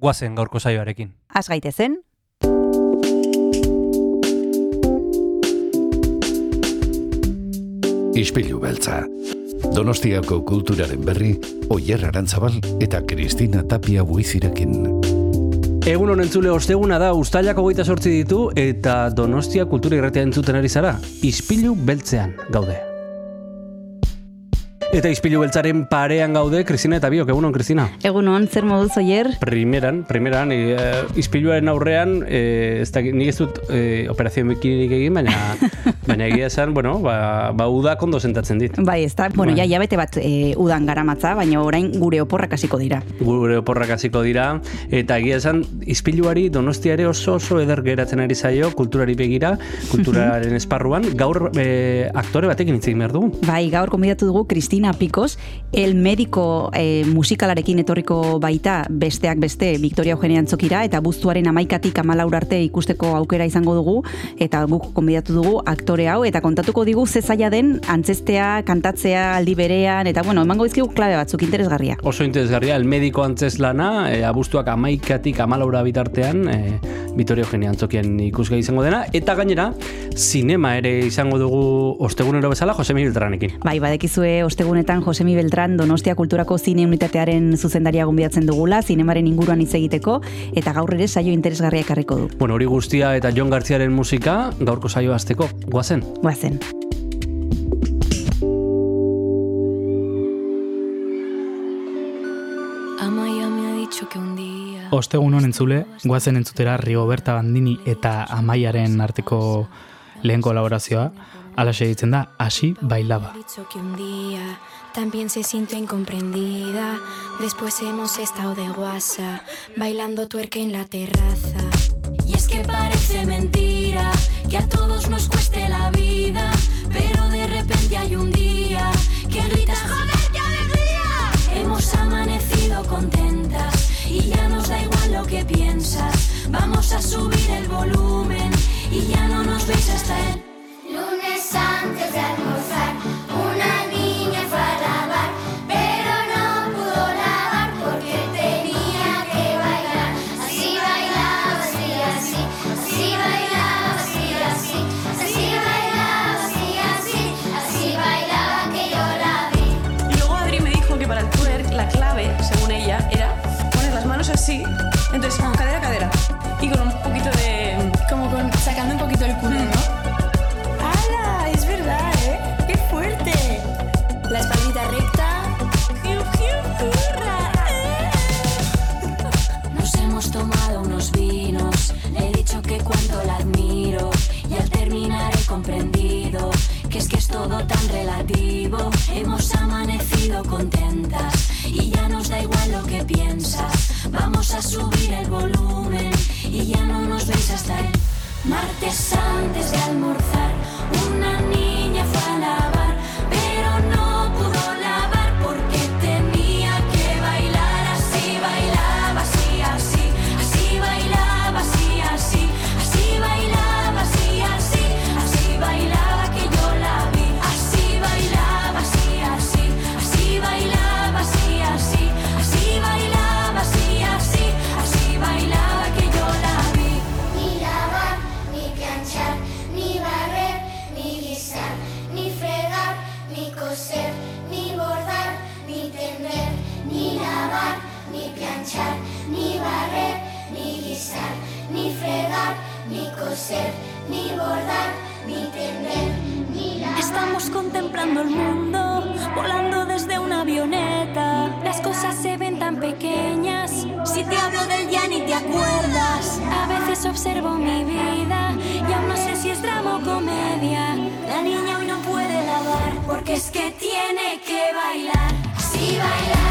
guazen gaurko saioarekin. Az gaitezen, Ispilu beltza. Donostiako kulturaren berri, Oyer Arantzabal eta Kristina Tapia buizirekin. Egun honen zule osteguna da, ustailako goita sortzi ditu, eta Donostia kultura irratea entzuten ari zara, izpilu beltzean gaude. Eta izpilu beltzaren parean gaude, Kristina eta biok, egunon, Kristina. egunon, zer moduz oier? Primeran, primeran, e, izpiluaren aurrean, e, ez da, nik ez dut e, operazio bikinik egin, baina, baina egia esan, bueno, ba, ba udak ondo sentatzen dit. Bai, ez da, bueno, Bai. ja, jabete bat e, udan garamatza, baina orain gure oporrak hasiko dira. Gure oporrak hasiko dira, eta egia esan, izpiluari donostia ere oso oso eder geratzen ari zaio, kulturari begira, kulturaren esparruan, gaur e, aktore batekin hitz egin behar dugu. Bai, gaur konbidatu dugu Cristina Picos, el médico e, musikalarekin etorriko baita besteak beste Victoria Eugenia Antzokira, eta buztuaren amaikatik amalaur arte ikusteko aukera izango dugu, eta guk konbidatu dugu aktore hau, eta kontatuko digu ze zaila den antzestea, kantatzea, aldi berean, eta bueno, emango dizkigu klabe batzuk interesgarria. Oso interesgarria, el mediko antzes lana, e, abuztuak amaikatik amalaura bitartean, e, Vitorio Eugenia Antzokian ikusgai izango dena, eta gainera, sinema ere izango dugu ostegunero bezala, Josemi Beltranekin. Bai, badekizue ostegunetan Josemi Beltran Donostia Kulturako Zine Unitatearen zuzendaria gonbidatzen dugula, zinemaren inguruan hitz egiteko, eta gaur ere saio interesgarria ekarriko du. Bueno, hori guztia eta Jon Gartziaren musika, gaurko saio azteko, guazen. Guazen. Amaya me ha dicho que un día... Ostegun honen entzule, guazen entzutera Rigoberta Bandini eta Amaiaren arteko lehen kolaborazioa, alaxe ditzen da, hasi bailaba. Dicho que un día también se sintió incomprendida. Después hemos estado de guasa, bailando tuerca en la terraza. Y es que parece mentira que a todos nos cueste la vida, pero de repente hay un día que gritas ¡Joder, qué alegría! Hemos amanecido contentas y ya nos da igual lo que piensas. Vamos a subir el volumen y ya no nos veis hasta el Lunes antes de almorzar, que es que es todo tan relativo. Hemos amanecido contentas y ya nos da igual lo que piensas. Vamos a subir el volumen y ya no nos veis hasta el martes antes de almorzar. Ni bordar, ni tender, ni lavar. Estamos contemplando el mundo, volando desde una avioneta. Las cosas se ven tan pequeñas. Si te hablo del ya ni te acuerdas. A veces observo mi vida y aún no sé si es drama o comedia. La niña hoy no puede lavar porque es que tiene que bailar. Así bailaba,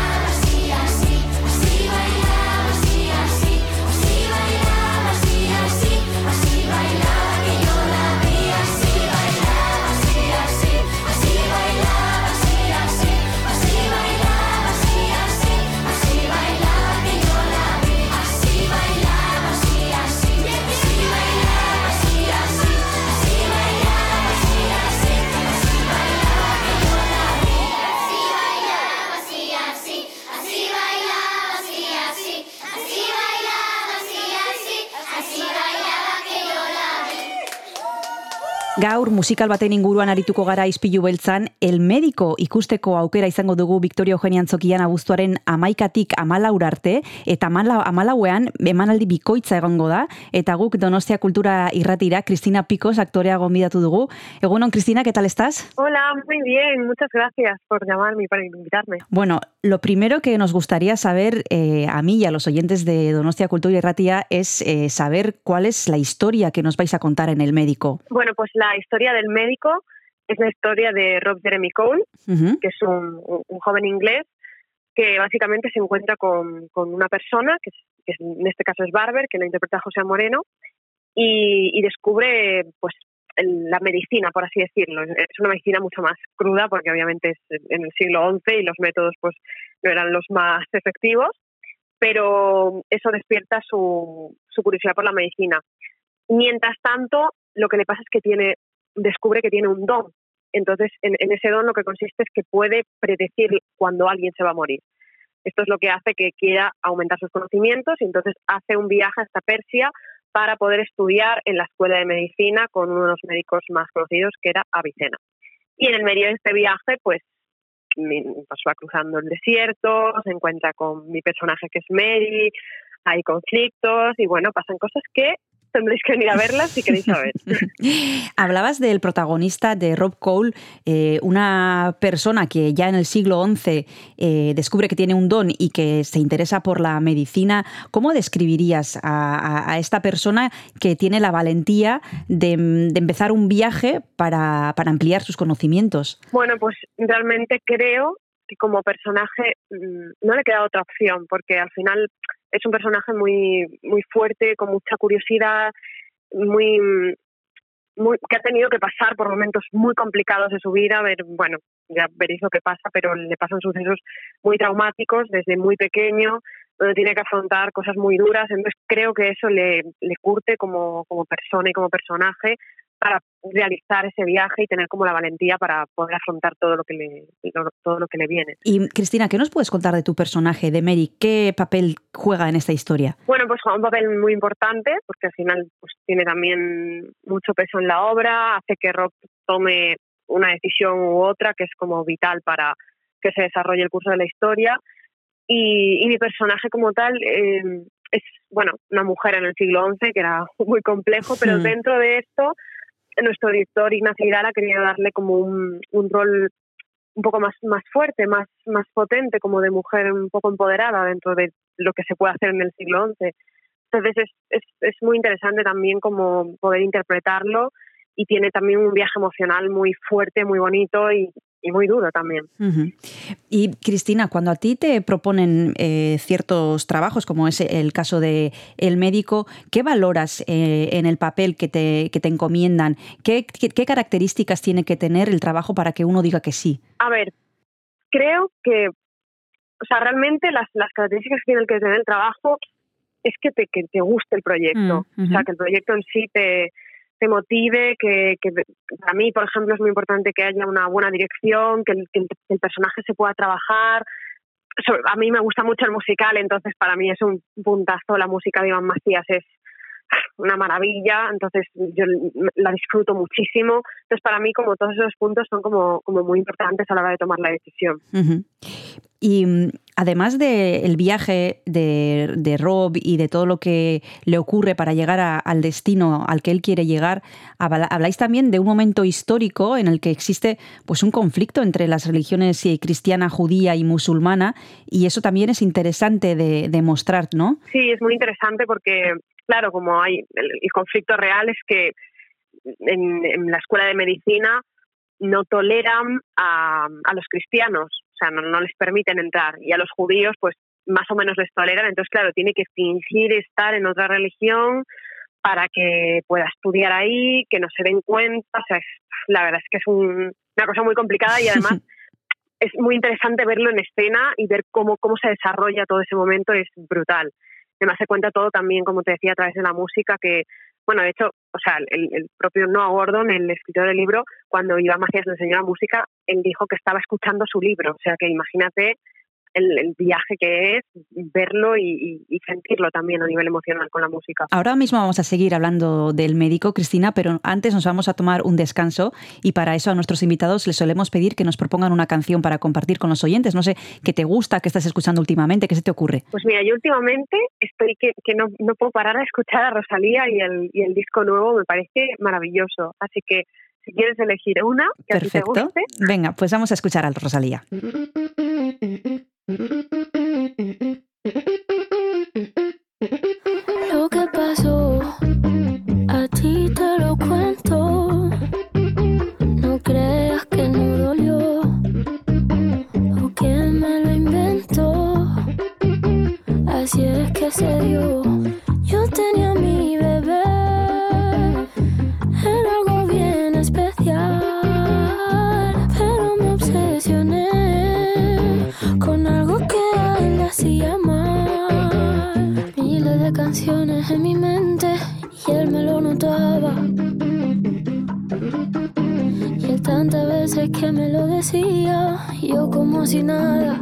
Gaur musikal baten inguruan arituko gara izpilu beltzan, el médico ikusteko aukera izango dugu Victoria Eugenia Antzokian abuztuaren amaikatik amalaur arte, eta amala, amalauean emanaldi bikoitza egongo da, eta guk Donostia Kultura irratira, Cristina Picos, aktorea gonbidatu dugu. Egunon, Cristina, ¿qué tal estás? Hola, muy bien, muchas gracias por llamarme y por invitarme. Bueno, lo primero que nos gustaría saber eh, a mí y a los oyentes de Donostia Cultura y Ratia es eh, saber cuál es la historia que nos vais a contar en el médico. Bueno, pues la historia del médico es la historia de Rob Jeremy Cole, Ujú. que es un, un joven inglés que básicamente se encuentra con, con una persona, que, es- que en este caso es Barber, que lo interpreta José Moreno, y, y descubre pues la medicina, por así decirlo. Es una medicina mucho más cruda, porque obviamente es en el siglo XI y los métodos pues no eran los más efectivos, pero eso despierta su, su curiosidad por la medicina. Mientras tanto, lo que le pasa es que tiene, descubre que tiene un don. Entonces, en, en ese don lo que consiste es que puede predecir cuando alguien se va a morir. Esto es lo que hace que quiera aumentar sus conocimientos y entonces hace un viaje hasta Persia para poder estudiar en la escuela de medicina con uno de los médicos más conocidos que era Avicena. Y en el medio de este viaje, pues, pues va cruzando el desierto, se encuentra con mi personaje que es Mary, hay conflictos y bueno, pasan cosas que tendréis que venir a verlas si queréis saber. Hablabas del protagonista de Rob Cole, eh, una persona que ya en el siglo XI eh, descubre que tiene un don y que se interesa por la medicina. ¿Cómo describirías a, a- a esta persona que tiene la valentía de, de empezar un viaje para, para ampliar sus conocimientos? Bueno, pues realmente creo que como personaje mm, no le queda otra opción, porque al final es un personaje muy, muy fuerte, con mucha curiosidad, muy, muy, que ha tenido que pasar por momentos muy complicados de su vida. Ver, bueno, ya veréis lo que pasa, pero le pasan sucesos muy traumáticos desde muy pequeño, donde tiene que afrontar cosas muy duras. Entonces creo que eso le, le curte como, como persona y como personaje para realizar ese viaje y tener como la valentía para poder afrontar todo lo que le todo lo que le viene. Y Cristina, ¿qué nos puedes contar de tu personaje, de Mary? ¿Qué papel juega en esta historia? Bueno, pues juega un papel muy importante porque al final pues tiene también mucho peso en la obra, hace que Rob tome una decisión u otra que es como vital para que se desarrolle el curso de la historia y, y mi personaje como tal eh, es bueno una mujer en el siglo XI que era muy complejo, pero Hmm. dentro de esto nuestro director Ignacio Vidal ha querido darle como un, un rol un poco más, más fuerte, más, más potente, como de mujer un poco empoderada dentro de lo que se puede hacer en el siglo XI. Entonces es, es, es muy interesante también como poder interpretarlo y tiene también un viaje emocional muy fuerte, muy bonito y, y muy duro también. Y Cristina, cuando a ti te proponen eh, ciertos trabajos, como es el caso de el médico, ¿qué valoras eh, en el papel que te, que te encomiendan? ¿Qué, qué, qué características tiene que tener el trabajo para que uno diga que sí? A ver, creo que, o sea, realmente las, las características que tiene que tener el trabajo es que te, que te guste el proyecto, Mm, o sea, que el proyecto en sí te, te motive, que, que para mí, por ejemplo, es muy importante que haya una buena dirección, que el, personaje se pueda trabajar. A mí me gusta mucho el musical, entonces para mí es un puntazo. La música de Iván Macías es una maravilla, entonces yo la disfruto muchísimo. Entonces para mí como todos esos puntos son como, como muy importantes a la hora de tomar la decisión. Y mm, además del viaje de, de Rob y de todo lo que le ocurre para llegar a- al destino al que él quiere llegar, habláis también de un momento histórico en el que existe pues un conflicto entre las religiones eh, cristiana, judía y musulmana, y eso también es interesante de, de mostrar, ¿no? Sí, es muy interesante porque, claro, como hay el, el conflicto real es que en, en la escuela de medicina no toleran a, a los cristianos, o sea, no, no les permiten entrar, y a los judíos, pues más o menos les toleran, entonces, claro, tiene que fingir estar en otra religión para que pueda estudiar ahí, que no se den cuenta, o sea, es- la verdad es que es un- una cosa muy complicada y además es muy interesante verlo en escena y ver cómo, cómo se desarrolla todo ese momento, es brutal. Además se cuenta todo también, como te decía, a través de la música, que, bueno, de hecho, o sea, el, propio Noah Gordon, el escritor del libro, cuando Iván Macías le enseñó la música, él dijo que estaba escuchando su libro, o sea que imagínate el, el viaje que es verlo y, y- y sentirlo también a nivel emocional con la música. Ahora mismo vamos a seguir hablando del médico, Cristina, pero antes nos vamos a tomar un descanso y para eso a nuestros invitados les solemos pedir que nos propongan una canción para compartir con los oyentes. No sé qué te gusta, qué estás escuchando últimamente, qué se te ocurre. Pues mira, yo últimamente estoy que, que no, no puedo parar a escuchar a Rosalía y el, y el disco nuevo me parece maravilloso. Así que si quieres elegir una que a ti te Perfecto. guste, Venga, pues vamos a escuchar a Rosalía. Lo que pasó, a ti te lo cuento. No creas que no dolió o que me lo inventó. Así es que se dio. Yo tenía veces que me lo decía, yo como si nada.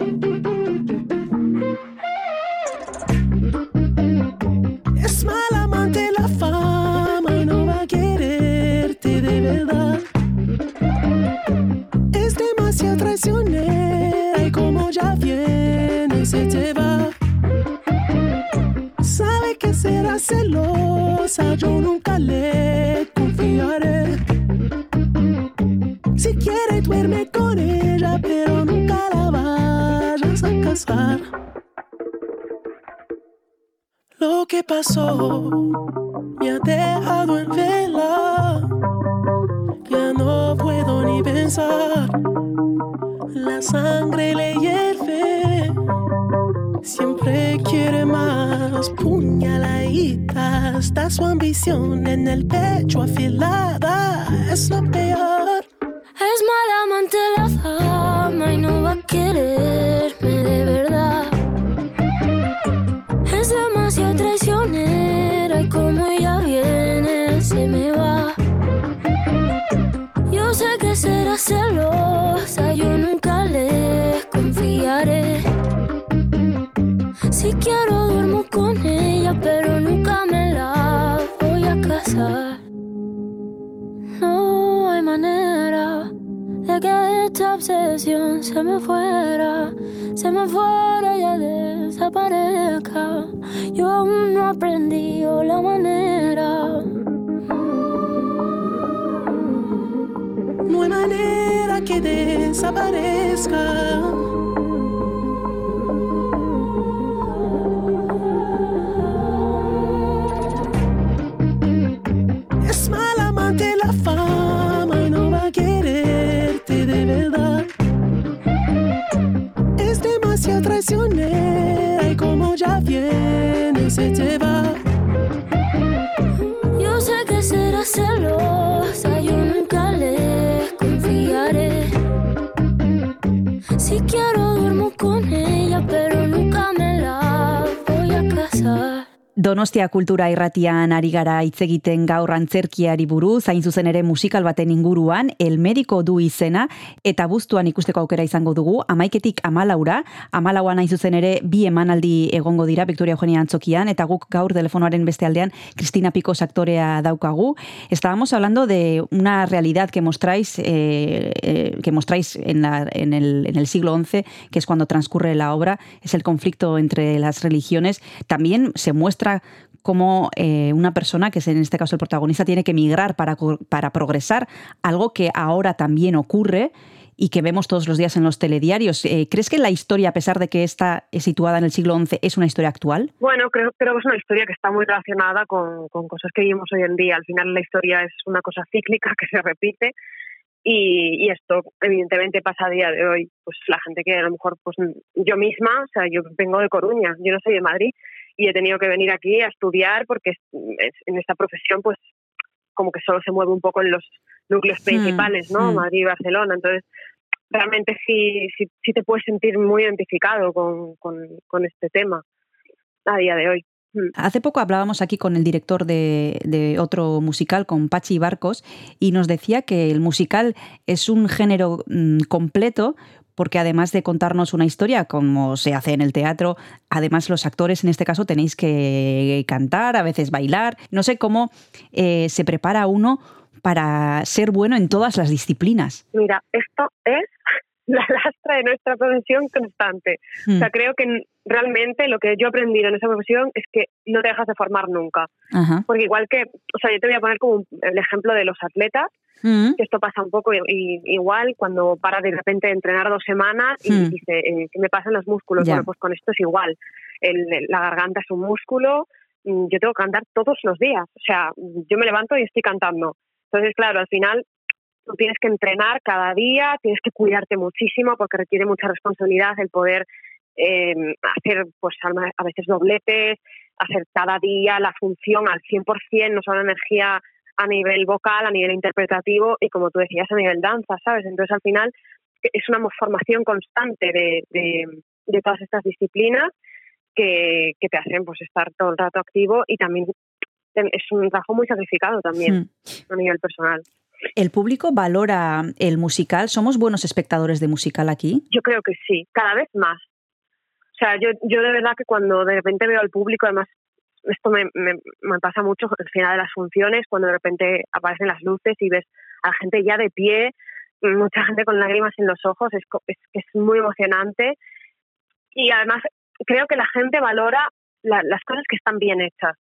la sua ambición en el pecho afilar Donostia kultura irratian ari gara hitz egiten gaur antzerkiari buruz, hain zuzen ere musikal baten inguruan, el mediko du izena, eta buztuan ikusteko aukera izango dugu, amaiketik amalaura, amalauan hain zuzen ere bi emanaldi egongo dira Victoria Eugenia Antzokian, eta guk gaur telefonoaren beste aldean Cristina Picos aktorea daukagu. Estábamos hablando de una realidad que mostráis, eh, eh, que mostráis en, la- en el, en el siglo XI, que es cuando transcurre la obra, es el conflicto entre las religiones. También se muestra cómo eh, una persona, que es en este caso el protagonista, tiene que migrar para, para progresar, algo que ahora también ocurre y que vemos todos los días en los telediarios. Eh, ¿Crees que la historia, a pesar de que está eh, situada en el siglo XI, es una historia actual? Bueno, creo, creo que es una historia que está muy relacionada con, cosas que vivimos hoy en día. Al final la historia es una cosa cíclica que se repite y, y esto evidentemente pasa a día de hoy. Pues la gente que a lo mejor, pues yo misma, o sea, yo vengo de Coruña, yo no soy de Madrid y he tenido que venir aquí a estudiar porque en esta profesión pues como que solo se mueve un poco en los núcleos Hmm, principales, ¿no? hmm. Madrid y Barcelona. Entonces, realmente sí, sí, sí te puedes sentir muy identificado con, con, con este tema a día de hoy. Mm. Hace poco hablábamos aquí con el director de, de otro musical, con Pachi Barcos, y nos decía que el musical es un género mm, completo porque además de contarnos una historia, como se hace en el teatro, además los actores en este caso tenéis que cantar, a veces bailar. No sé cómo eh, se prepara uno para ser bueno en todas las disciplinas. Mira, esto es la lastra de nuestra profesión constante. O sea, creo que realmente lo que yo he aprendido en esa profesión es que no te dejas de formar nunca. Ajá. Porque igual que, o sea, yo te voy a poner como el ejemplo de los atletas, Mm. esto pasa un poco i- igual cuando para de repente de entrenar dos semanas y Hmm. dice, eh, ¿qué me pasa en los músculos? Bueno, pues con esto es igual. El- la garganta es un músculo, mm, yo tengo que cantar todos los días. O sea, yo me levanto y estoy cantando. Entonces, claro, al final tú tienes que entrenar cada día, tienes que cuidarte muchísimo porque requiere mucha responsabilidad el poder eh, hacer pues a a veces dobletes, hacer cada día la función al 100%, no solo energía a nivel vocal, a nivel interpretativo y como tú decías, a nivel danza, ¿sabes? Entonces al final es una formación constante de, de, de todas estas disciplinas que, que te hacen pues estar todo el rato activo y también es un trabajo muy sacrificado también Hmm. a nivel personal. ¿El público valora el musical? ¿Somos buenos espectadores de musical aquí? Yo creo que sí, cada vez más. O sea, yo, yo de verdad que cuando de repente veo al público, además, esto me, me, pasa mucho al final de las funciones, cuando de repente aparecen las luces y ves a la gente ya de pie, mucha gente con lágrimas en los ojos, es, es, es muy emocionante. Y además creo que la gente valora la- las cosas que están bien hechas,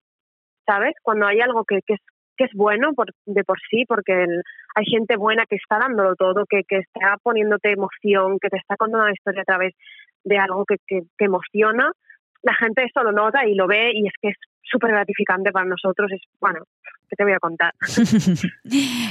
¿sabes? Cuando hay algo que, que es que es bueno por, de por sí, porque el- hay gente buena que está dándolo todo, que, que está poniéndote emoción, que te está contando una historia a través de algo que, que, que emociona, la gente eso lo nota y lo ve y es que es súper gratificante para nosotros. Es, bueno, ¿qué te voy a contar?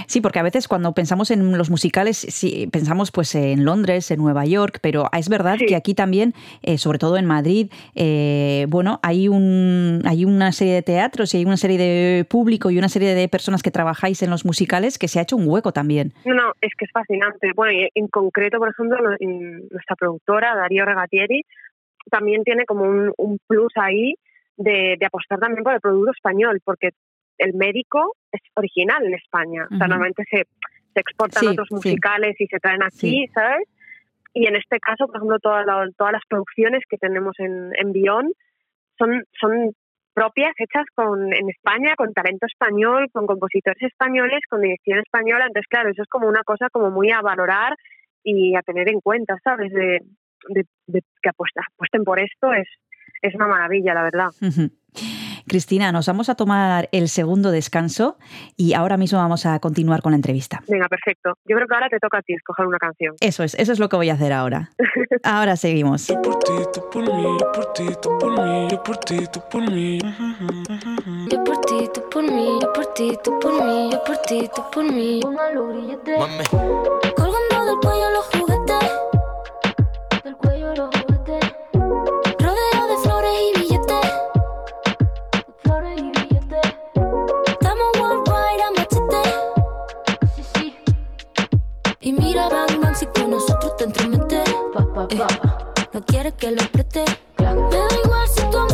Sí, porque a veces cuando pensamos en los musicales, sí, pensamos pues en Londres, en Nueva York, pero es verdad que aquí también, eh, sobre todo en Madrid, eh, bueno, hay un hay una serie de teatros y hay una serie de público y una serie de personas que trabajáis en los musicales que se ha hecho un hueco también. No, no, es que es fascinante. Bueno, y en concreto, por ejemplo, en nuestra productora, Darío Regatieri, también tiene como un, un plus ahí de, de apostar también por el producto español, porque el médico es original en España. O sea, normalmente se, se exportan Sí, otros sí. musicales y se traen aquí, ¿sabes? Y en este caso, por ejemplo, toda la- todas las producciones que tenemos en, en Bion son, son propias, hechas con, en España, con talento español, con compositores españoles, con dirección española. Entonces, claro, eso es como una cosa como muy a valorar y a tener en cuenta, ¿sabes? De, de- de que apuesta- apuesten por esto es, es una maravilla, la verdad. Cristina, nos vamos a tomar el segundo descanso y ahora mismo vamos a continuar con la entrevista. Venga, perfecto. Yo creo que ahora te toca a ti escoger una canción. Eso es, eso es lo que voy a hacer ahora. Ahora seguimos. por ti, tú por mí, yo por ti, tú por mí, yo por ti, tú por mí. Yo por ti, tú por mí, yo por ti, tú por mí, yo por ti, tú por mí. Póngalo grillete. Colgando del cuello los Y mira, bang, si con nosotros te entrometes. Eh, no quieres que lo preste. Me da igual si tu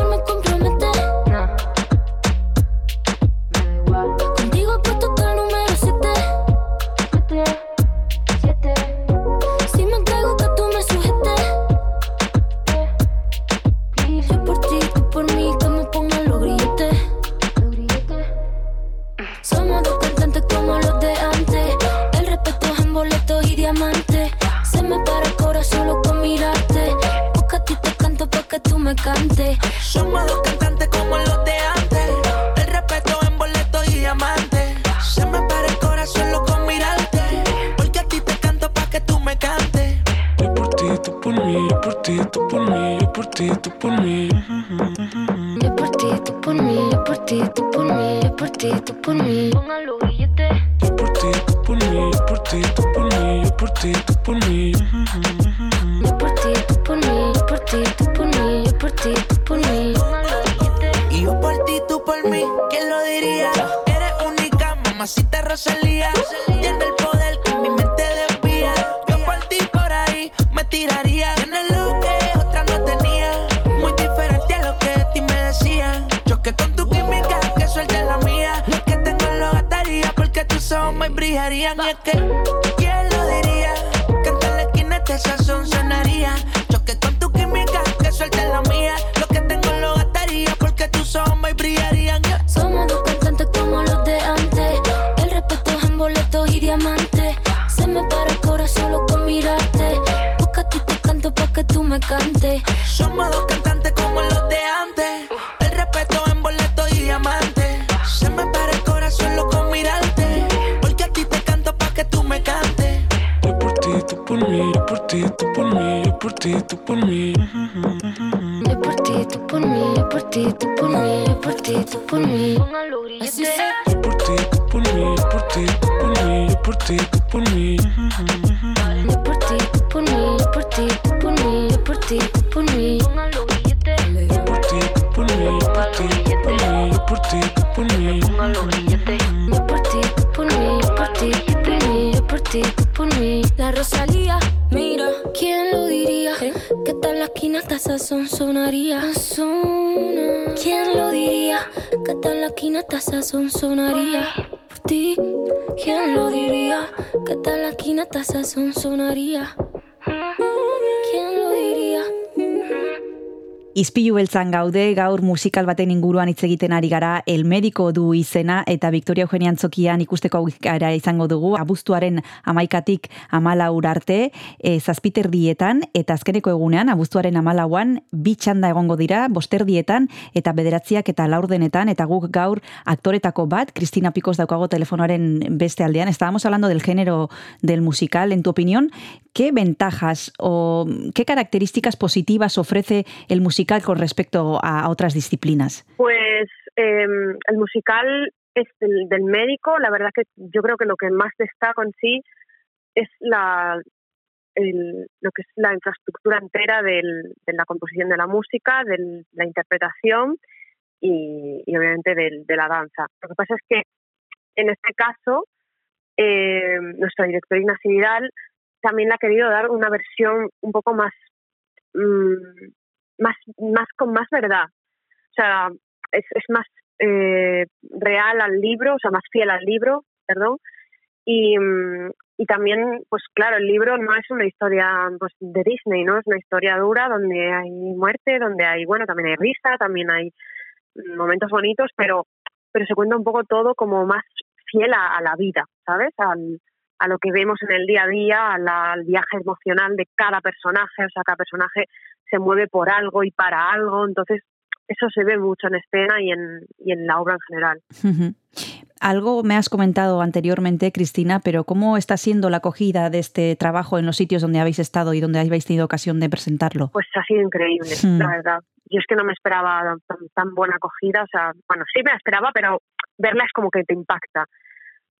ESB Izpilu beltzan gaude, gaur musikal baten inguruan hitz egiten ari gara, El Médico du izena, eta Victoria Eugenia Antzokian ikusteko aukera izango dugu, abuztuaren amaikatik amalaur arte, e, zazpiterdietan, eta azkeneko egunean, abuztuaren amalauan, bi txanda egongo dira, bosterdietan, eta bederatziak eta laurdenetan, eta guk gaur aktoretako bat, Cristina Picos daukago telefonoaren beste aldean, estábamos hablando del género del musical, en tu opinión, ¿qué ventajas o qué características positivas ofrece el musical con respecto a otras disciplinas? Pues eh, el musical es del, del médico. La verdad que yo creo que lo que más destaca en sí es la el- lo que es la infraestructura entera del- de la composición de la música, de la interpretación y, obviamente del- de la danza. Lo que pasa es que en este caso eh, nuestra directora Ignacio también le ha querido dar una versión un poco más mm, más, más con más verdad. O sea, es, es más eh, real al libro, o sea, más fiel al libro, perdón. Y, y también, pues claro, el libro no es una historia pues, de Disney, ¿no? Es una historia dura donde hay muerte, donde hay, bueno, también hay risa, también hay momentos bonitos, pero, pero se cuenta un poco todo como más fiel a, a la vida, ¿sabes? Al, a lo que vemos en el día a día, a la- al viaje emocional de cada personaje, o sea, cada personaje se mueve por algo y para algo, entonces eso se ve mucho en escena y en, y en la obra en general. Algo me has comentado anteriormente, Cristina, pero ¿cómo está siendo la acogida de este trabajo en los sitios donde habéis estado y donde habéis tenido ocasión de presentarlo? Pues ha sido increíble, Hmm. la verdad. Yo es que no me esperaba tan, tan buena acogida, o sea, bueno, sí me la esperaba, pero verla es como que te impacta.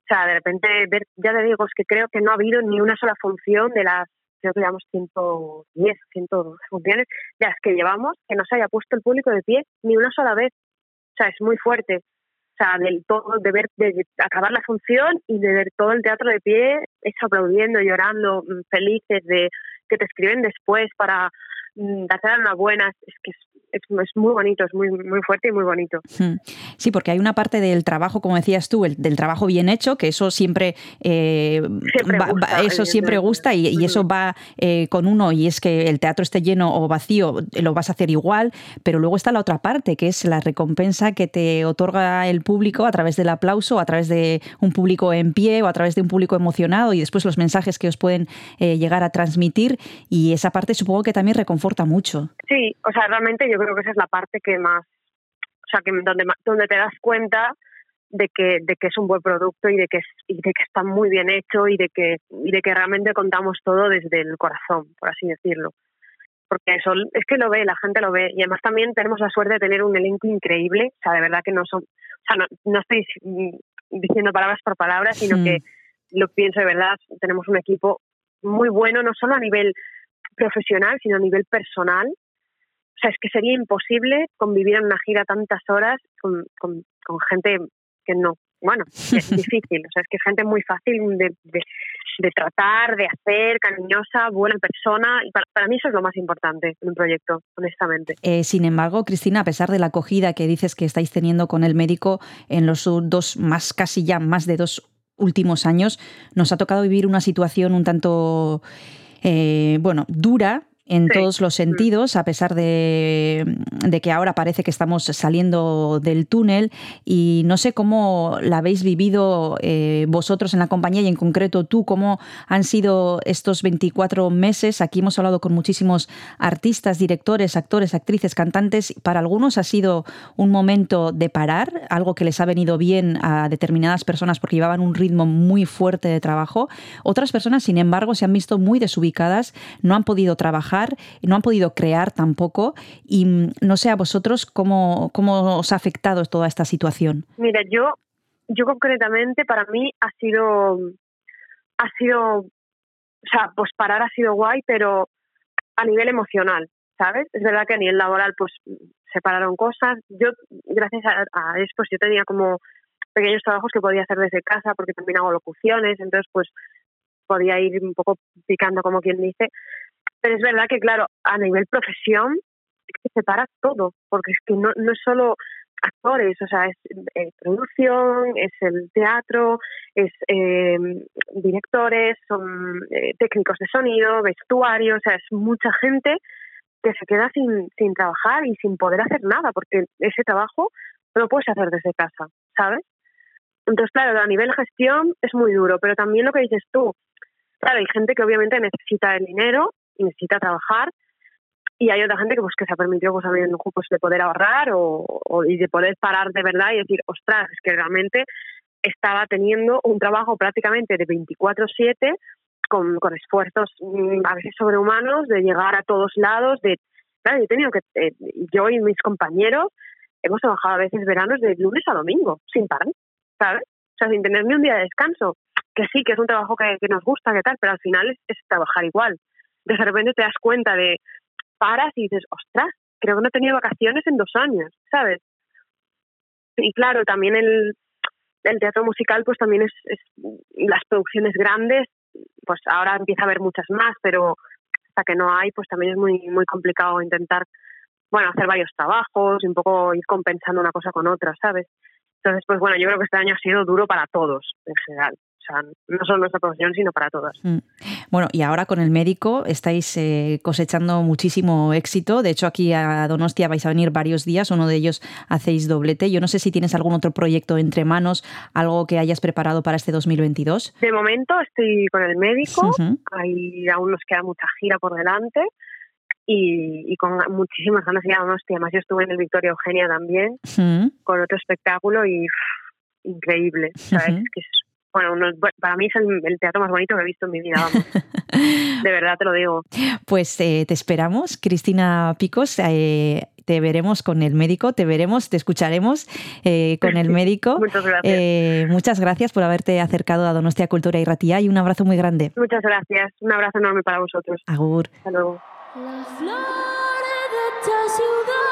O sea, de repente, ver, ya te digo, es que creo que no ha habido ni una sola función de las, creo que llevamos 110, 112 funciones, de las que llevamos, que no se haya puesto el público de pie ni una sola vez. O sea, es muy fuerte. O sea, del todo, de ver, de acabar la función y de ver todo el teatro de pie, eso aplaudiendo, llorando, mm, felices, de que te escriben después para mm, darte la enhorabuena. Es que es, es, es muy bonito, es muy, muy fuerte y muy bonito. Hmm. Sí, porque hay una parte del trabajo, como decías tú, el, del trabajo bien hecho, que eso siempre, eh, Siempre va- gusta, eso siempre gusta y, y eso va eh, con uno y es que el teatro esté lleno o vacío, lo vas a hacer igual, pero luego está la otra parte, que es la recompensa que te otorga el público a través del aplauso, a través de un público en pie o a través de un público emocionado y después los mensajes que os pueden eh, llegar a transmitir y esa parte supongo que también reconforta mucho. Sí, o sea, realmente yo creo que esa es la parte que más, o sea, que donde, donde te das cuenta de que, de que es un buen producto y de que, es, y de que está muy bien hecho y de que, y de que realmente contamos todo desde el corazón, por así decirlo. Porque eso es que lo ve, la gente lo ve. Y además también tenemos la suerte de tener un elenco increíble. O sea, de verdad que no son, o sea, no, no estoy mm, diciendo palabras por palabras, sino Hmm. que lo pienso de verdad. Tenemos un equipo muy bueno, no solo a nivel profesional, sino a nivel personal. O sea, es que sería imposible convivir en una gira tantas horas con, con, con gente que no. Bueno, es difícil. O sea, es que es gente muy fácil de, de, de tratar, de hacer, cariñosa, buena persona. Y para, para mí eso es lo más importante en un proyecto, honestamente. Eh, sin embargo, Cristina, a pesar de la acogida que dices que estáis teniendo con el médico en los dos, más casi ya más de dos últimos años, nos ha tocado vivir una situación un tanto eh, bueno, dura en Sí. todos los sentidos, a pesar de, de que ahora parece que estamos saliendo del túnel y no sé cómo la habéis vivido eh, vosotros en la compañía y en concreto tú, cómo han sido estos 24 meses. Aquí hemos hablado con muchísimos artistas, directores, actores, actrices, cantantes. Para algunos ha sido un momento de parar, algo que les ha venido bien a determinadas personas porque llevaban un ritmo muy fuerte de trabajo. Otras personas, sin embargo, se han visto muy desubicadas, no han podido trabajar, no han podido crear tampoco. Y mm, no sé a vosotros cómo, cómo os ha afectado toda esta situación. Mira, yo, yo concretamente para mí ha sido, ha sido, o sea, pues parar ha sido guay, pero a nivel emocional, ¿sabes? Es verdad que a nivel laboral, pues se pararon cosas. Yo, gracias a, a eso, pues yo tenía como pequeños trabajos que podía hacer desde casa, porque también hago locuciones, entonces pues podía ir un poco picando como quien dice. Pero es verdad que, claro, a nivel profesión, es que se para todo, porque es que no, no es solo actores, o sea, es eh, producción, es el teatro, es eh, directores, son eh, técnicos de sonido, vestuario, o sea, es mucha gente que se queda sin, sin trabajar y sin poder hacer nada, porque ese trabajo no lo puedes hacer desde casa, ¿sabes? Entonces, claro, a nivel gestión es muy duro, pero también lo que dices tú, claro, hay gente que obviamente necesita el dinero y necesita trabajar, y hay otra gente que pues que se ha permitido pues, haber, pues, de poder ahorrar o, y de poder parar de verdad y decir, ostras, es que realmente estaba teniendo un trabajo prácticamente de 24/7 con, con esfuerzos mm, a veces sobrehumanos de llegar a todos lados, de claro, yo he tenido que eh, yo y mis compañeros hemos trabajado a veces veranos de lunes a domingo sin parar, ¿sabes? Sin tener ni un día de descanso, que sí, que es un trabajo que, que nos gusta, que tal, pero al final es, es trabajar igual. De repente te das cuenta de paras y dices, ostras, creo que no he tenido vacaciones en dos años, ¿sabes? Y claro, también el, el teatro musical, pues también es, es las producciones grandes, pues ahora empieza a haber muchas más, pero hasta que no hay, pues también es muy, muy complicado intentar, bueno, hacer varios trabajos y un poco ir compensando una cosa con otra, ¿sabes? Entonces, pues bueno, yo creo que este año ha sido duro para todos, en general. Sea, no solo nuestra profesión, sino para todas. Mm. Bueno, y ahora con el médico estáis eh, cosechando muchísimo éxito. De hecho, aquí a Donostia vais a venir varios días. Uno de ellos hacéis doblete. Yo no sé si tienes algún otro proyecto entre manos, algo que hayas preparado para este 2022. De momento estoy con el médico, Ujú. ahí aún nos queda mucha gira por delante y, y con muchísimas ganas de ir a Donostia. Además, yo estuve en el Victoria Eugenia también con otro espectáculo y increíble. ¿sabes? Que es, bueno, uno- para mí es el, el teatro más bonito que he visto en mi vida, vamos. De verdad te lo digo. Pues eh, te esperamos, Cristina Picos. eh, te veremos con el médico, te veremos, te escucharemos eh, con el médico. Muchas gracias. Eh, muchas gracias por haberte acercado a Donostia Cultura y Ratía y un abrazo muy grande. Muchas gracias. Un abrazo enorme para vosotros. Agur. Hasta luego. Flores de esta ciudad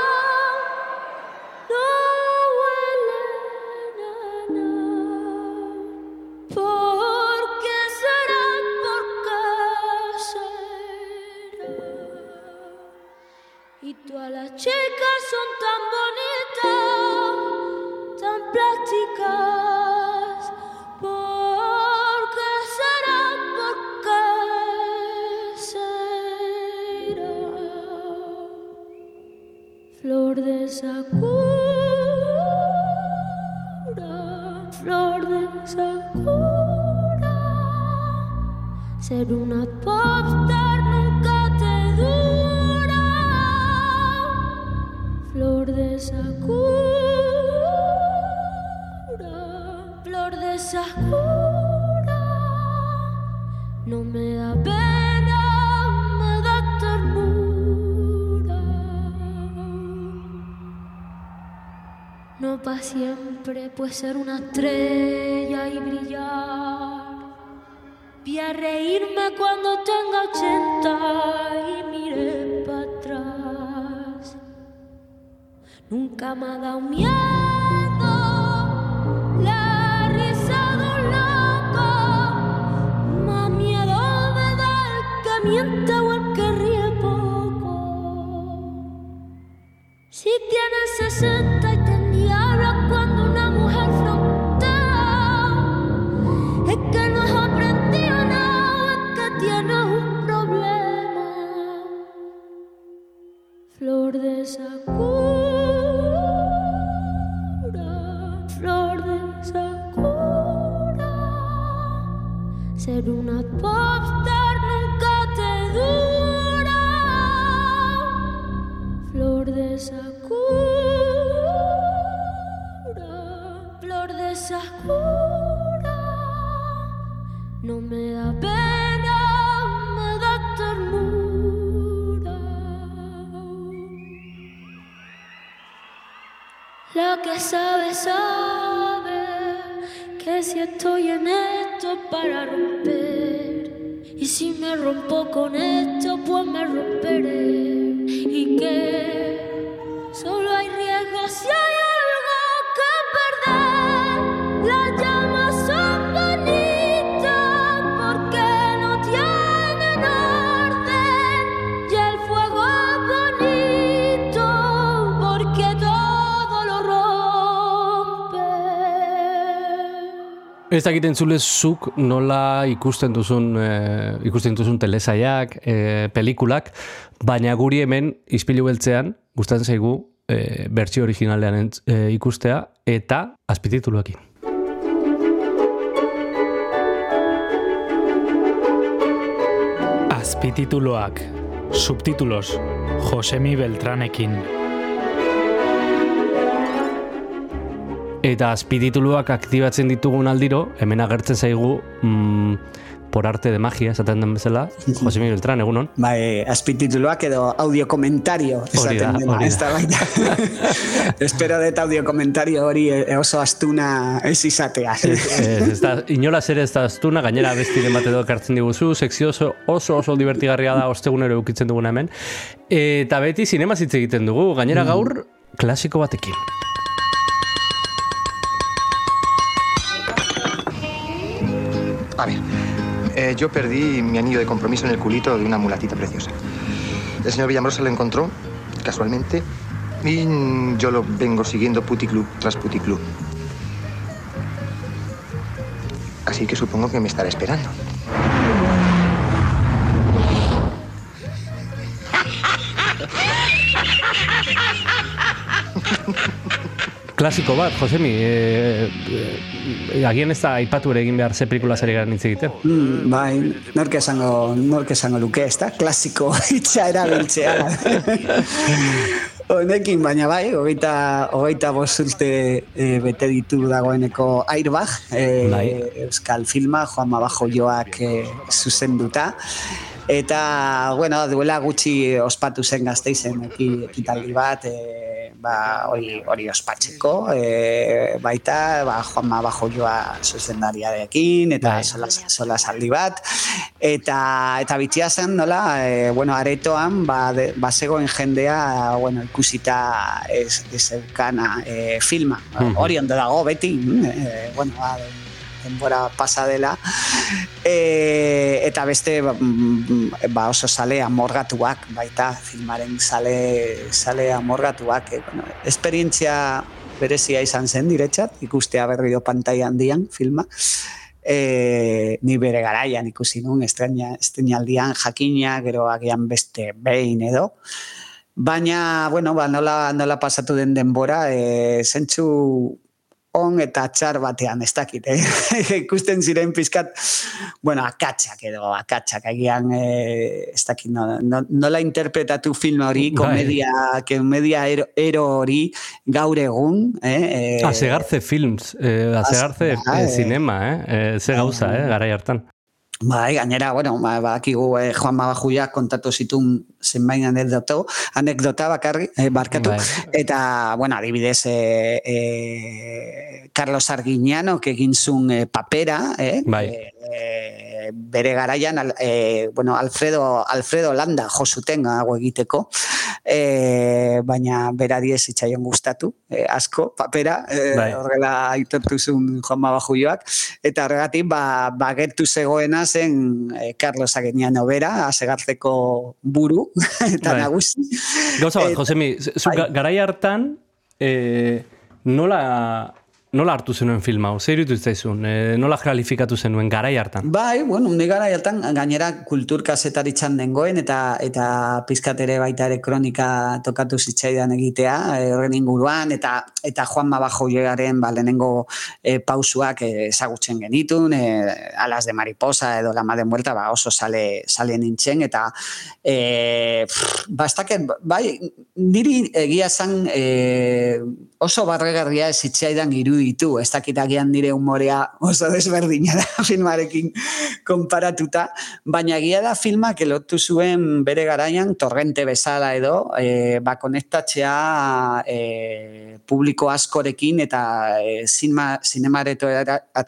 las chicas son tan bonitas, tan plásticas. ¿Por qué será? ¿Por qué será? Flor de sakura, flor de sakura. Ser una popstar Flor de sakura, flor de sakura. No me da pena, me da ternura. No para siempre, pues ser una estrella y brillar. Vi a reírme cuando tenga ochenta y miré Nunca me ha dado miedo la risa de un loco. Más miedo me da el que miente o el que ríe poco. Si tienes 60 Ez dakiten zule zuk nola ikusten duzun, e, ikusten duzun telesaiak, e, pelikulak, baina guri hemen izpilu beltzean, gustatzen zaigu e, bertsio originalean entz- e, ikustea, eta azpitituluekin. Azpitituloak, subtitulos, Josemi Beltranekin. Eta azpitituluak aktibatzen ditugun aldiro, hemen agertzen zaigu mm, por arte de magia, esaten den bezala, Josemi Beltran, egunon. Bai, azpitituluak edo audio komentario esaten dena, ez da baita. Espero dut audio komentario hori oso astuna ez izatea. Ez, ez da, inolaz ere ez da astuna, gainera bestiren bat edo ekartzen diguzu, sekzio oso oso, oso divertigarria da ostegunero eukitzen duguna hemen. Eta beti zinema hitz egiten dugu, gainera gaur klasiko batekin. Yo perdí mi anillo de compromiso en el culito de una mulatita preciosa. El señor Villamorosa lo encontró, casualmente, y yo lo vengo siguiendo puticlub tras puticlub. Así que supongo que me estará esperando. Klasiko bat, Josemi, e, e, agian ez da aipatu ere egin behar ze pelikula zari gara hitz egiten. Mm, bai, nork esango, nork esango luke, ez da? Klasiko hitza erabiltzea. Honekin, baina bai, hogeita, hogeita bost urte e, bete ditu dagoeneko Airbag, e, Bai. Euskal Filma, Joan Mabajo joak e, zuzenduta. Eta, bueno, duela gutxi ospatu zen gazteizen eki- ekitaldi bat, e, ba, hori, hori ospatzeko, e, baita, ba, Juan Mabajo joa zuzendariarekin, eta sola, sola saldi bat, eta, eta bitxia zen, nola, e, bueno, aretoan, ba, de, ba zegoen jendea, bueno, ikusita ez, ez eukana e, filma. Mhm. Hori ondo dago, beti, e, bueno, ba, denbora pasa dela. E, eta beste ba, mm, ba oso sale amorgatuak baita filmaren sale sale amorgatuak e, bueno, esperientzia berezia izan zen diretzat ikustea berriro pantaila handian filma. E, ni bere garaian ikusi nun estrena estreinaldian jakina gero agian beste behin edo. Baina, bueno, ba, nola, nola pasatu den denbora, e, zentzu on eta txar batean, ez dakit, eh? ikusten ziren pizkat, bueno, akatsak edo, akatsak, agian, eh, ez dakit, no, no, nola interpretatu film hori, Bai. komedia, komedia ero, ero hori, gaur egun, eh? eh Asegarze Films, eh, Asegarze Ah, eh, eh. Cinema, eh? eh ze gauza, eh, garai hartan. Bai, gainera, bueno, ba, badakigu eh, Juan Mabajuia kontatu zitun zenbait anekdoto, anekdota bakarri, eh, barkatu, Bai. eta, bueno, adibidez, eh, eh, Carlos Arguiñano, que egin zuen eh, papera, eh, Bai. eh, bere garaian, eh, bueno, Alfredo, Alfredo Landa jo zuten hau egiteko, eh, baina berari ez zitzaion gustatu, eh, asko, papera, eh, Bai. horrela aitortu zuen Juan Mabajuioak, eta horregatik, ba, ba gertu zegoena zen eh, Carlos Arguiñano bera, asegartzeko buru, eta Bai. nagusi. Gauza bat, Eta- Josemi, zu ga- garai hartan, eh, nola, nola hartu zenuen film hau? Zer irutu zaizun? E, nola kalifikatu zenuen garai hartan? Bai, bueno, ni gara hartan gainera kultur kasetaritzan dengoen eta eta pizkat ere baita ere kronika tokatu zitzaidan egitea eh, horren inguruan eta eta Juan Mabajoiaren ba lehenengo e, pausuak ezagutzen genitun, e, Alas de Mariposa edo Lama de Muerta ba oso sale sale nintzen eta e, pff, ba, dakit, bai, niri egia zan e, oso barregarria ez zitzaidan iruditu, ez dakit agian nire humorea oso desberdina da filmarekin konparatuta, baina egia da filmak elotu zuen bere garaian torrente bezala edo, e, ba konektatzea e, publiko askorekin eta e, zinema,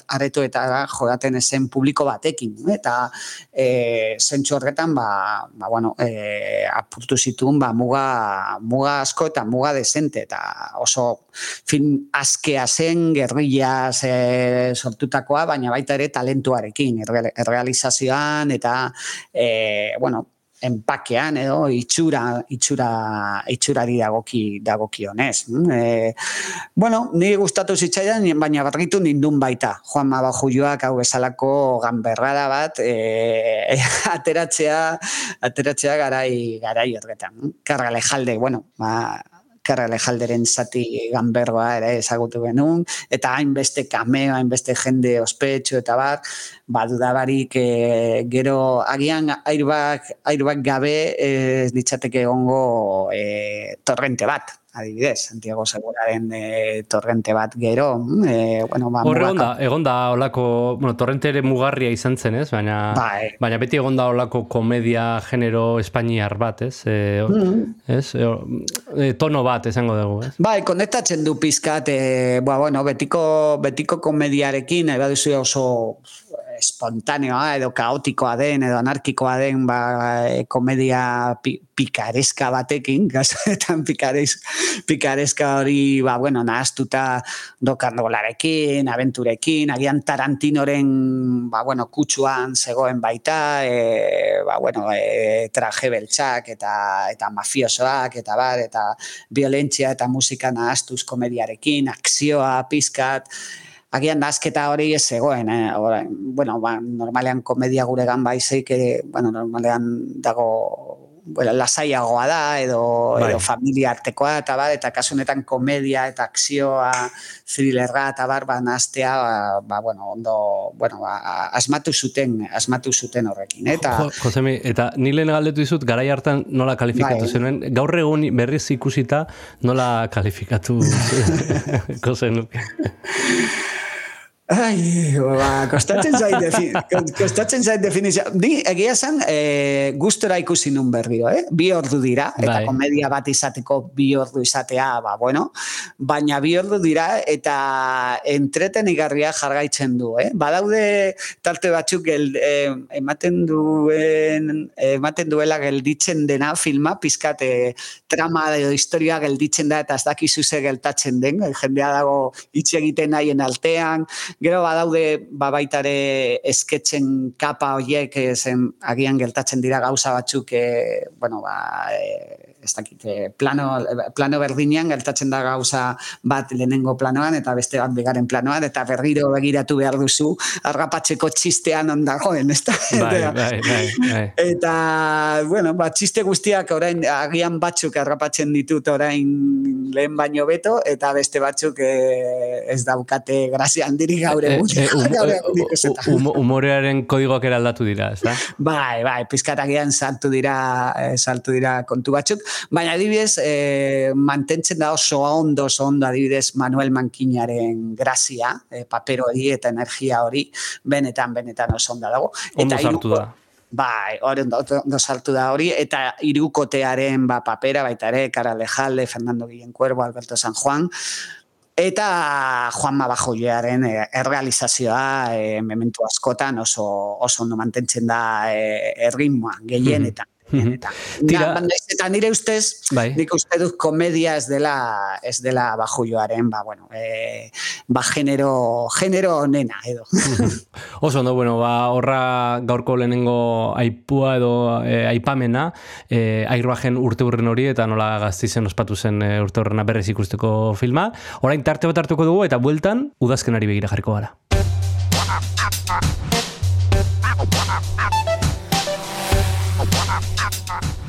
aretoetara jodaten ezen publiko batekin, eta e, zentsu horretan, ba, ba bueno, e, apurtu zituen ba, muga, muga asko eta muga desente, eta oso film askea zen, gerrilla e, sortutakoa, baina baita ere talentuarekin, erre- errealizazioan, eta, e, bueno, enpakean edo itxura itxura itxurari dagoki dagokionez. E, bueno, ni gustatu zitzaidan baina barritu nindun baita. Juan Mabajuioak hau bezalako ganberrada bat e, ateratzea ateratzea garai garai horretan. Karra lejalde, bueno, ba Karra lejalderen zati ganberroa ere ezagutu genuen, eta hainbeste kameo, hainbeste jende ospetxo eta bat, badudabarik e, gero agian airbag, airbag gabe ez litzateke egongo e, torrente bat, adibidez, Santiago Seguraren e, torrente bat gero, e, bueno, ba, Horre mugaka- egonda, egonda olako, bueno, torrente ere mugarria izan zen, ez? Baina, Bai. baina beti egonda olako komedia genero espainiar bat, ez? E, Mhm. ez? E, e, tono bat esango dugu, ez? Bai, konektatzen du pizkat, e, ba, bueno, betiko, betiko komediarekin, nahi baduzu oso espontaneoa edo kaotikoa den edo anarkikoa den ba, e, komedia pi, pikareska batekin, kasuetan pikares, pikareska hori, ba, bueno, nahaztuta dokandolarekin, aventurekin, agian Tarantinoren, ba, bueno, kutsuan zegoen baita, e, ba, bueno, e, traje beltzak eta, eta mafiosoak, eta bar, eta violentzia eta musika nahaztuz komediarekin, akzioa, pizkat, agian nazketa hori ez zegoen, eh? Orain, bueno, ba, normalean komedia guregan baizik, bueno, normalean dago bueno, lasaiagoa da, edo, Bai. edo familia artekoa, eta bar, eta kasu honetan komedia eta akzioa, thrillerra, eta bar, ba, nahaztea, ba, ba, bueno, ondo, bueno, ba, asmatu zuten, asmatu zuten horrekin, eta... Jo, Josemi, eta ni lehen galdetu dizut, garai hartan nola kalifikatu Bai. zenuen, gaur egun berriz ikusita nola kalifikatu zenuen. Ai, ba, kostatzen zait, defi, kostatzen zait definizio. Ni egia zen, e, gustora ikusi nun berriro, eh? Bi ordu dira, eta Bai. komedia bat izateko bi ordu izatea, ba, bueno, baina bi ordu dira, eta entretenigarria jargaitzen du, eh? Badaude tarte batzuk gel, eh, ematen duen, ematen duela gelditzen dena filma, pizkat eh, trama edo historia gelditzen da, eta ez dakizu ze geltatzen den, jendea dago hitz egiten nahien altean, Gero badaude ba baita ere esketzen kapa horiek eh, zen agian geltatzen dira gauza batzuk e, bueno ba e, ez dakit, plano, plano berdinean geltatzen da gauza bat lehenengo planoan eta beste bat bigaren planoan eta berriro begiratu behar duzu argapatzeko txistean ondagoen, ez da? Bai, bai, bai, bai. Eta, bueno, ba, txiste guztiak orain agian batzuk harrapatzen ditut orain lehen baino beto, eta beste batzuk ez daukate grazia handirik gaur egun. Eh, egun ikusita. hum- humorearen kodigoak ere aldatu dira, ez da? Bai, bai, pizkatagian saltu dira, saltu dira kontu batzuk, baina adibidez, eh, mantentzen da oso ondo, oso ondo adibidez Manuel Mankinaren grazia, eh, paper hori eta energia hori, benetan, benetan oso ondo dago. Ondo Eta sartu hiruko- da. Bai, hori ondo, ondo sartu da hori, eta irukotearen ba, papera, baita ere, Kara Lejalde, Fernando Guillen Cuervo, Alberto San Juan, eta Juan Mabajoiaren e, errealizazioa e, mementu askotan oso, oso ondo mantentzen da e, erritmoa, gehienetan. Tira... Tira- Na, naiz eta nire ustez, Bai. nik uste dut komedia ez dela, ez dela bajuioaren, ba, bueno, e, ba, genero, genero onena, edo. Oso ondo, bueno, ba, horra gaurko lehenengo aipua edo e, aipamena, e, airbagen urte hurren hori eta nola gaztizen ospatu zen e, urte hurrena berrez ikusteko filma. Orain tarte bat hartuko dugu eta bueltan udazkenari begira jarriko gara.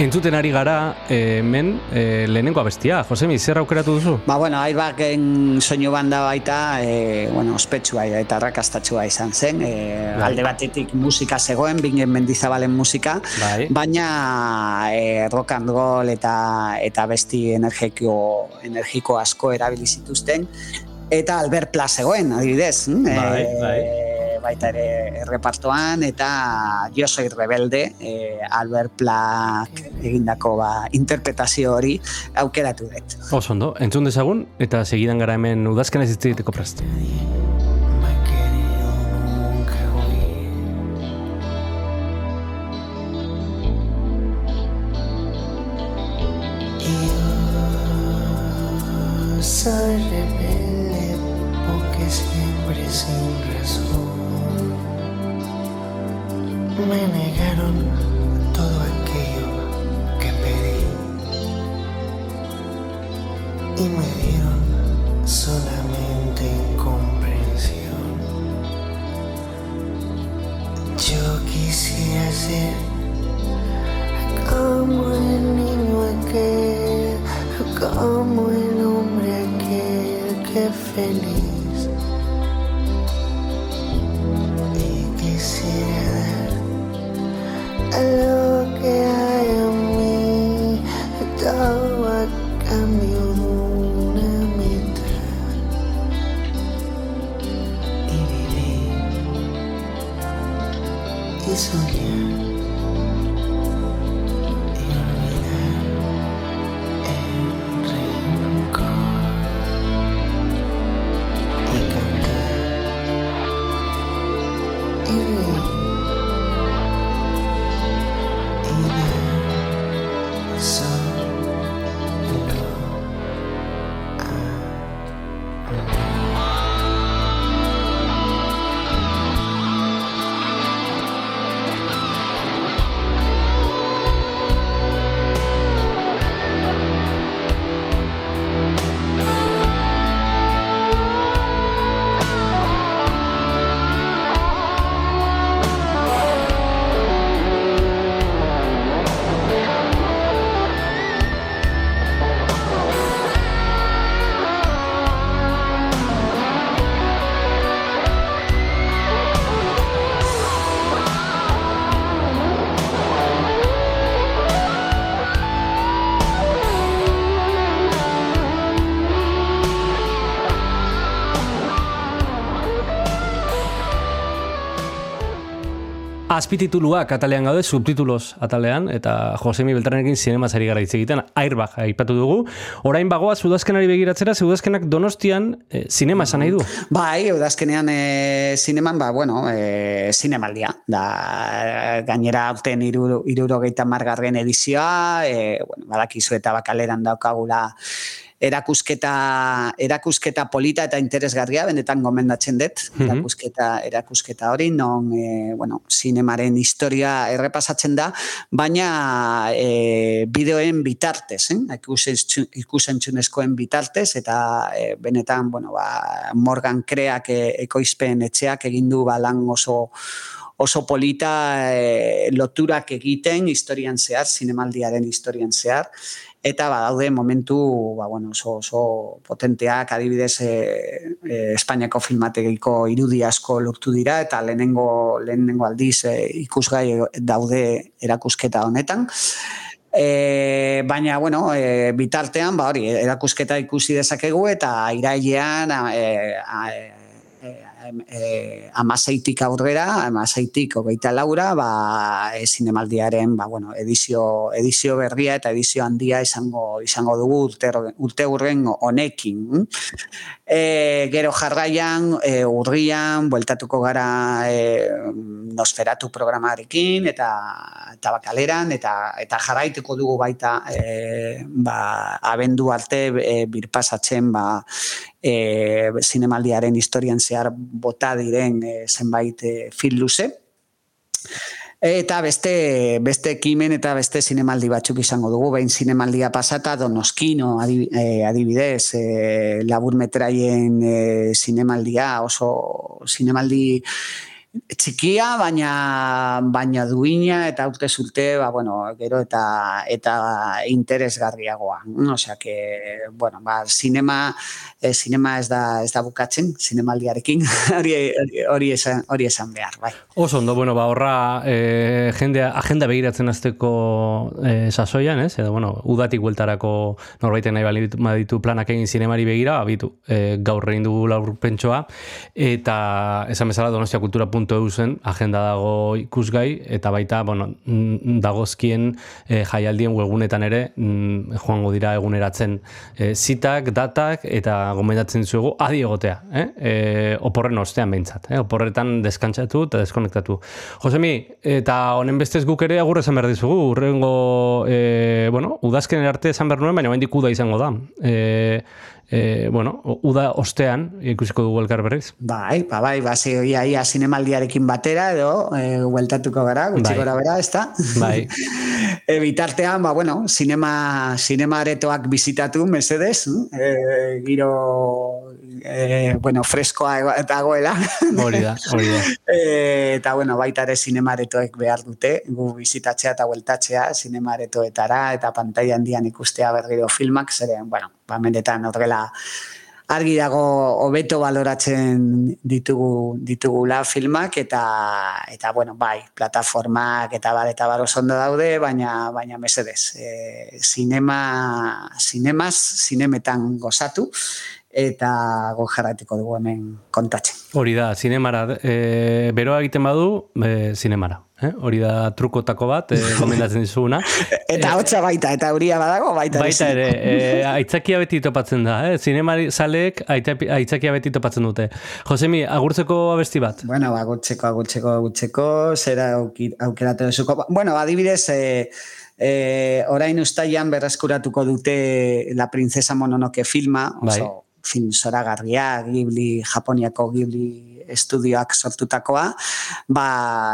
Entzuten ari gara, e, men, e, lehenengo abestia. Josemi, zer aukeratu duzu? Ba, bueno, airbagen soinu banda baita, e, bueno, ospetsua eta rakastatxua izan zen. E, alde batetik musika zegoen, bingen mendizabalen musika, Bai. baina e, rock and roll eta eta besti energiko, energiko asko erabili zituzten. Eta Albert Pla zegoen, adibidez. hm? Bai, E, bai. Baita ere errepartoan eta Jo soy rebelde e, Albert Plak egindako ba, interpretazio hori aukeratu dut. Oso ondo, entzun dezagun eta segidan gara hemen udazkena ez egiteko prest. Soy rebelde porque siempre sin Bye. Azpitituluak atalean gaude, subtitulos atalean, eta Josemi Beltranekin zinemaz ari gara hitz egiten, airbag aipatu dugu. Orain bagoa zudazkenari begiratzera, zudazkenak donostian e, zinema esan nahi du. Bai, udazkenean e, zineman, ba, bueno, e, zinemaldia. Da, gainera aurten iruro, irurogeita margarren edizioa, e, bueno, badakizu eta bakaleran daukagula erakusketa, erakusketa polita eta interesgarria, benetan gomendatzen dut, Mhm. erakusketa, erakusketa hori, non, e, bueno, zinemaren historia errepasatzen da, baina e, bideoen bitartez, eh? Ikusen- ikusentzunezkoen bitartez, eta e, benetan, bueno, ba, Morgan Kreak e, ekoizpen etxeak egin du ba, lan oso oso polita e, loturak egiten historian zehar, zinemaldiaren historian zehar, eta badaude momentu ba, bueno, oso, oso potenteak, adibidez e, e, Espainiako filmategiko irudi asko lortu dira, eta lehenengo, lehenengo aldiz e, ikusgai daude erakusketa honetan. E, baina, bueno, e, bitartean, ba, hori, erakusketa ikusi dezakegu eta irailean e, a, e, em, e, amaseitik aurrera, amaseitik hogeita laura, ba, e, zinemaldiaren, ba, bueno, edizio, edizio berria eta edizio handia izango izango dugu urte, urte urren honekin. E, gero jarraian, e, urrian, bueltatuko gara e, nosferatu programarekin, eta, eta bakaleran, eta, eta jarraituko dugu baita e, ba, abendu arte e, birpasatzen ba, e, zinemaldiaren historian zehar bota diren e, zenbait e, film luze. Eta beste, beste ekimen eta beste zinemaldi batzuk izango dugu, behin zinemaldia pasata Donoskino eh, adibidez, e, labur metraien e, zinemaldia, oso zinemaldi txikia, baina baina duina eta urte zulte, ba, bueno, gero eta eta interesgarriagoa. Osea que, bueno, ba, sinema, eh, sinema ez da ez da bukatzen, zinemaldiarekin, hori hori- esan, hori esan behar, bai. Oso ondo, bueno, ba, horra e, jendea, agenda begiratzen azteko e, sasoian, ez? Edo, bueno, udatik bueltarako norbaiten nahi baditu planak egin zinemari begira, abitu, e, gaur egin dugu laur pentsoa, eta esan bezala donostiakultura.eu zen agenda dago ikusgai, eta baita, bueno, dagozkien e, jaialdien webgunetan ere joango dira eguneratzen e, zitak, datak, eta gomendatzen zuegu adi egotea, eh? E, oporren ostean behintzat, eh? oporretan deskantzatu eta deskonektatu. Josemi, eta honen bestez guk ere agur esan behar dizugu, urrengo, e, bueno, udazken arte esan behar nuen, baina hendik uda izango da. E, e, bueno, uda ostean ikusiko dugu elkar berriz. Bai, ba, bai, ba, ze, ia, ia zinemaldiarekin batera edo e, hueltatuko gara, gutxi Bai. bera, ez da? Bai. e, bitartean, ba, bueno, sinema, sinema aretoak bizitatu, mesedez, e, giro, e, bueno, freskoa dagoela. Hori da, hori da. E, eta bueno, baita ere zinemaretoek behar dute, gu bizitatzea eta bueltatzea zinemaretoetara eta pantaila handian ikustea berriro filmak, zeren, bueno, ba, mendetan horrela argi dago hobeto baloratzen ditugu ditugula filmak eta eta bueno, bai, plataformak eta bar eta bar ondo daude, baina baina mesedez, e, sinema sinemaz, sinemetan gozatu eta go jarraituko dugu hemen kontatzen. Hori da, zinemara, e, beroa egiten badu, e, zinemara. Eh? Hori da trukotako bat, e, gomendatzen dizuguna. Eta hotza baita, eta euria badago, baita, Baita ere, e, aitzakia beti topatzen da, eh? zinemari zaleek aita- aitzakia beti topatzen dute. Josemi, agurtzeko abesti bat? Bueno, agurtzeko, agurtzeko, agurtzeko, zera aukeratu duzuko. Bueno, adibidez, e, e, orain ustaian berreskuratuko dute La Princesa Mononoke filma, oso Bai. film zoragarria, Ghibli, Japoniako Ghibli estudioak sortutakoa, ba,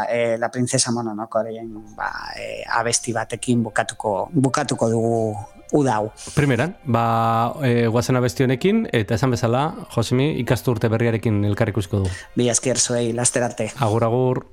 e, La Princesa Mononokoren ba, e, abesti batekin bukatuko, bukatuko dugu udau. Primeran, ba, e, guazen abesti honekin, eta esan bezala, Josemi, ikastu urte berriarekin elkar ikusiko du. Bi esker zuei, laster arte. Agur, agur.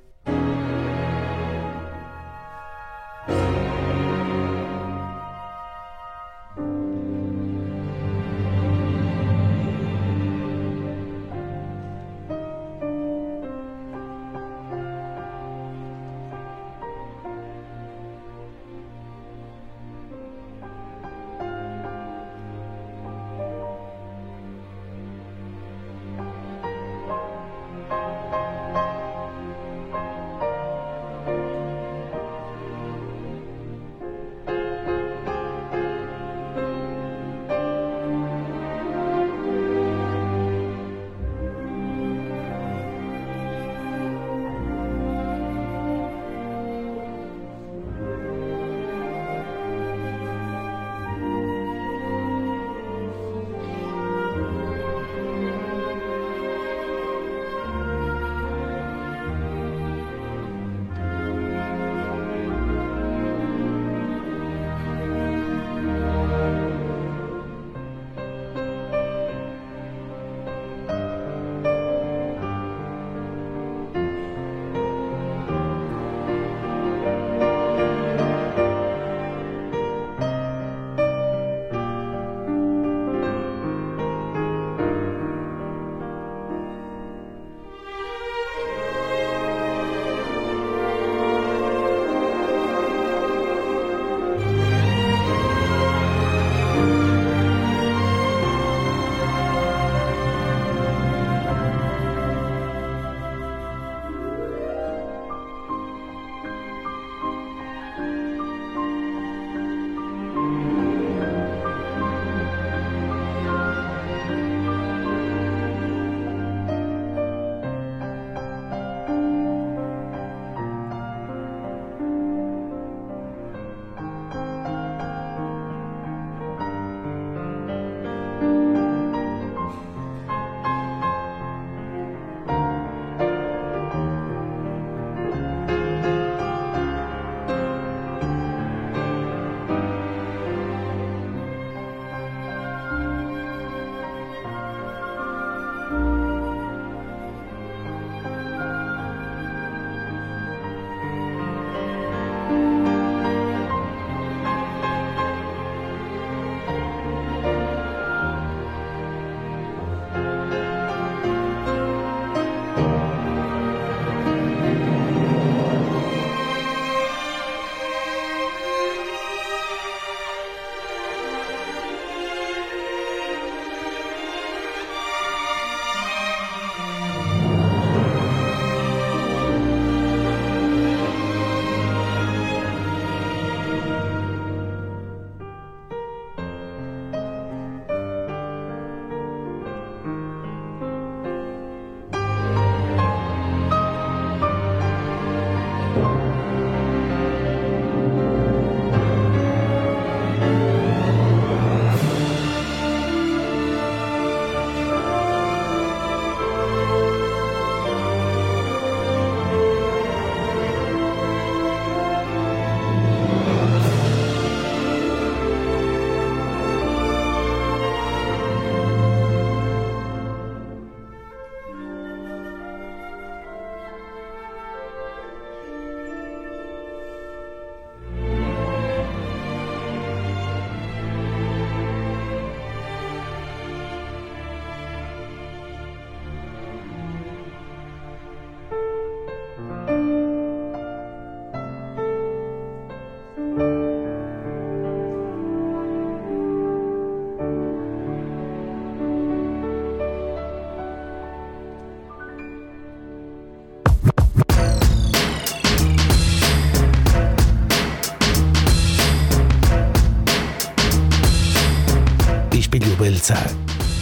Beltza.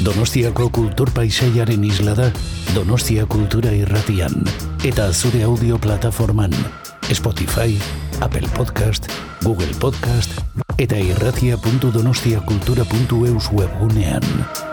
Donostiako kultur paisaiaren isla da Donostia Kultura Irratian eta zure audio plataforman Spotify, Apple Podcast, Google Podcast eta irratia.donostiakultura.eus webgunean.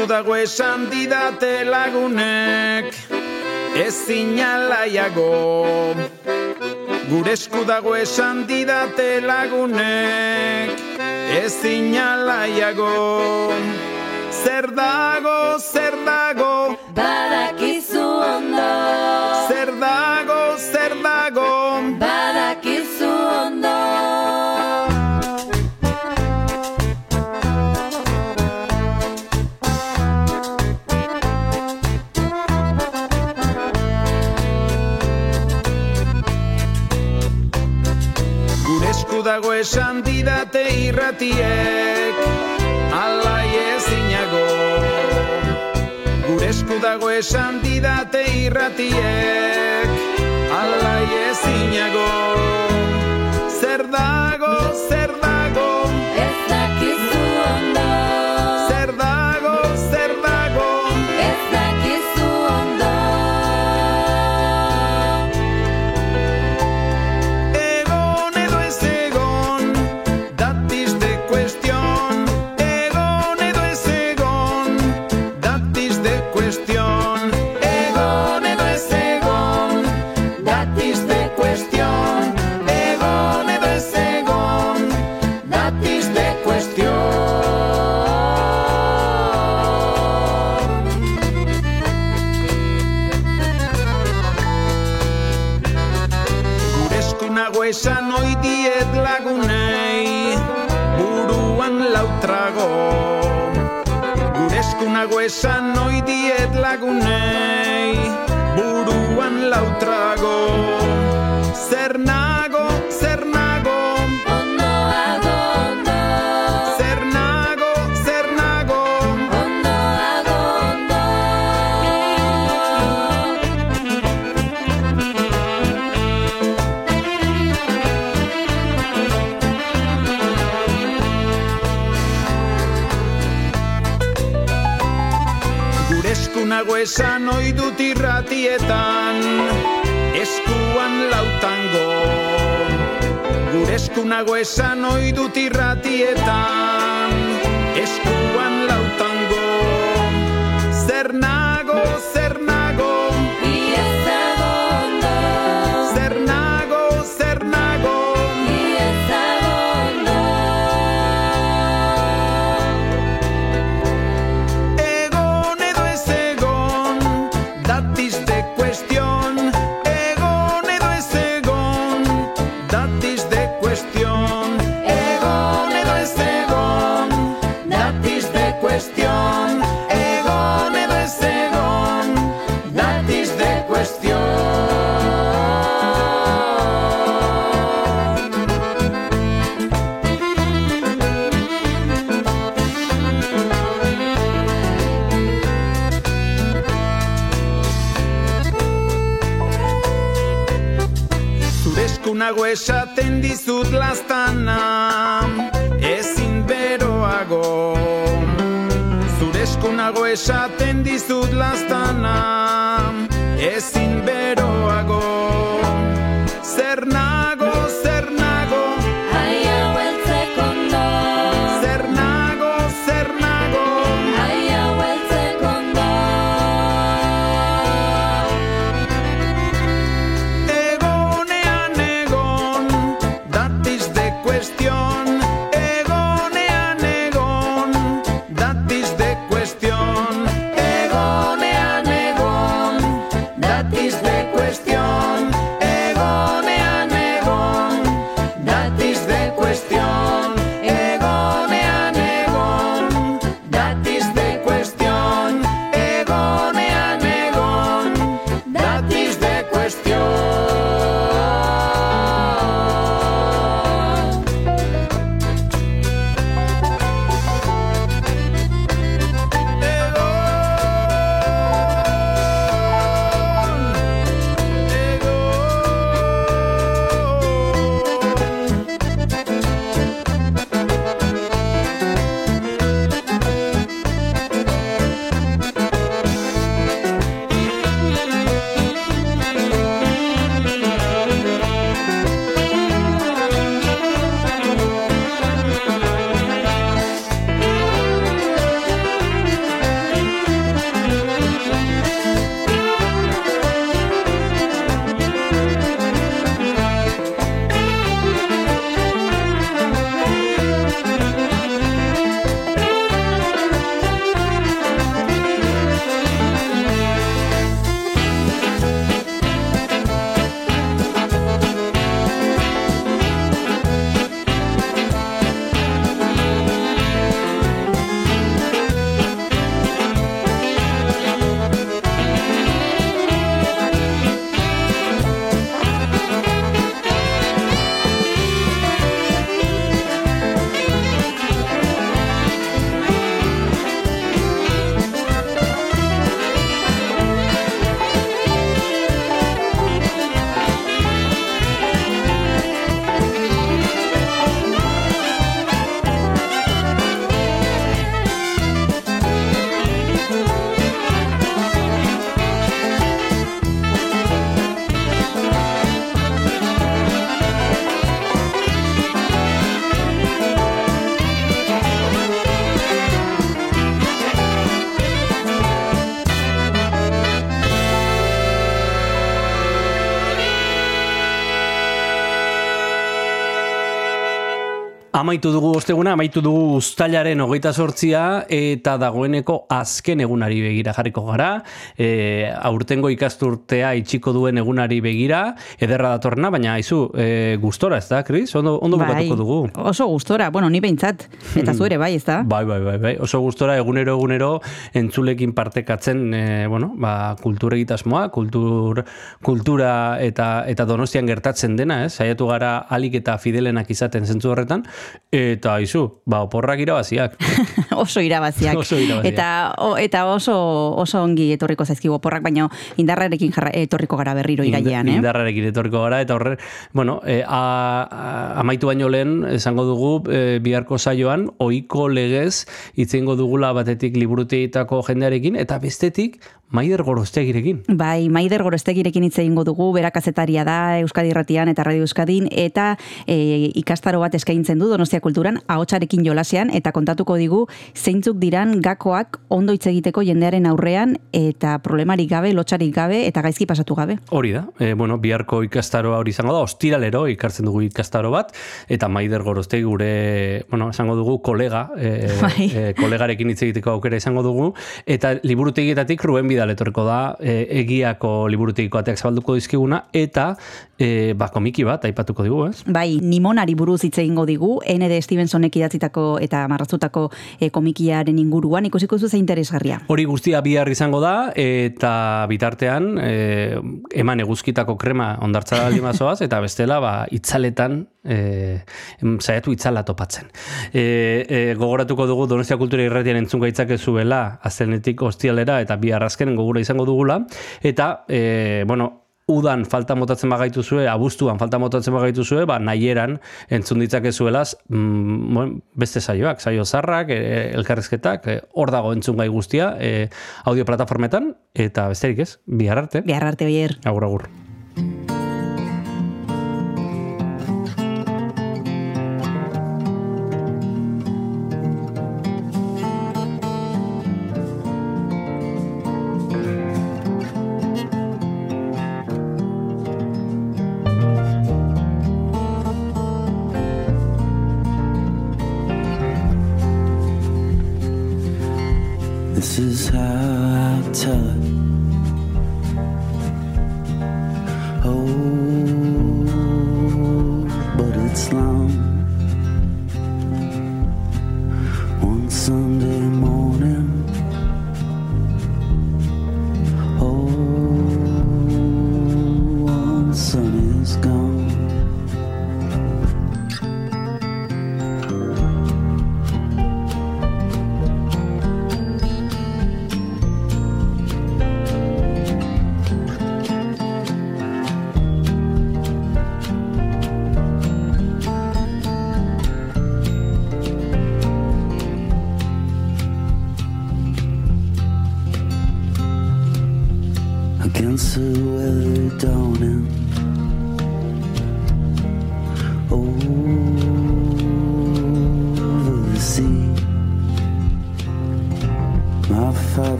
asko dago esan didate lagunek Ez zinalaiago Gure esku dago esan didate lagunek Ez zinalaiago Zer dago, zer dago didate irratiek alai ezinago. Gure esku dago esan didate irratiek alai ezinago. Zer dago zer sun. irratietan eskuan lautango. Gure esku esan oi dut irratietan. esaten dizut lastana ezin beroago. Zure esku nago esaten dizut lastana ezin beroago Amaitu dugu osteguna, amaitu dugu ustailaren hogeita sortzia eta dagoeneko azken egunari begira jarriko gara. E, aurtengo ikasturtea itxiko duen egunari begira, ederra datorrena, baina aizu, e, gustora ez da, Kris? Ondo, ondo bukatuko dugu. Oso gustora, bueno, ni behintzat, eta zu ere bai, ez da? Bai, bai, bai, bai. Oso gustora egunero egunero entzulekin partekatzen, e, bueno, ba, kultur egitasmoa, kultur, kultura eta eta donostian gertatzen dena, ez? Saiatu gara alik eta fidelenak izaten zentzu horretan, eta aizu, ba, oporrak irabaziak. oso irabaziak. Oso irabaziak. Eta, o, eta oso, oso ongi etorriko zaizkigu oporrak, baina indarrarekin jarra, etorriko gara berriro irailean, eh? Indarrarekin etorriko gara, eta horre, bueno, e, a, a, amaitu baino lehen, esango dugu, e, biharko saioan, ohiko legez, itzengo dugula batetik liburuteitako jendearekin, eta bestetik, Maider Gorostegirekin. Bai, Maider Gorostegirekin hitz egingo dugu, bera kazetaria da Euskadi Irratian eta Radio Euskadin eta e, ikastaro bat eskaintzen du Donostia Kulturan ahotsarekin jolasean eta kontatuko digu zeintzuk diran gakoak ondo hitz egiteko jendearen aurrean eta problemarik gabe, lotxarik gabe eta gaizki pasatu gabe. Hori da, e, bueno, biharko ikastaroa hori izango da, ostiralero ikartzen dugu ikastaro bat, eta Maider Gorostegi gure, bueno, esango dugu kolega, e, Bai. e, kolegarekin hitz egiteko aukera izango dugu, eta liburutegietatik Ruben Bidal etorriko da, e, egiako liburutegiko ateak zabalduko dizkiguna, eta e, ba, komiki bat aipatuko digu, ez? Bai, Nimonari buruz hitz egingo digu, N.D. Stevensonek idatzitako eta marrazutako e, komikiaren inguruan, ikusiko zu ze interesgarria. Hori guztia bihar izango da, eta bitartean, e, eman eguzkitako krema ondartza baldin bazoaz, eta bestela, ba, itzaletan, e, saiatu itzala topatzen. E, e, gogoratuko dugu Donostia Kultura Irratian entzun gaitzakezuela aztenetik ostialera eta bihar azkenen gogura izango dugula, eta, e, bueno, udan falta motatzen bagaitu zue, abuztuan falta motatzen bagaitu zue, ba, nahieran entzun ditzakezuelaz mm, beste saioak, saio zarrak, e, elkarrizketak, e, hor dago entzun gai guztia, e, audio plataformetan, eta besterik ez, bihar arte. Bihar arte, bier. Agur, agur.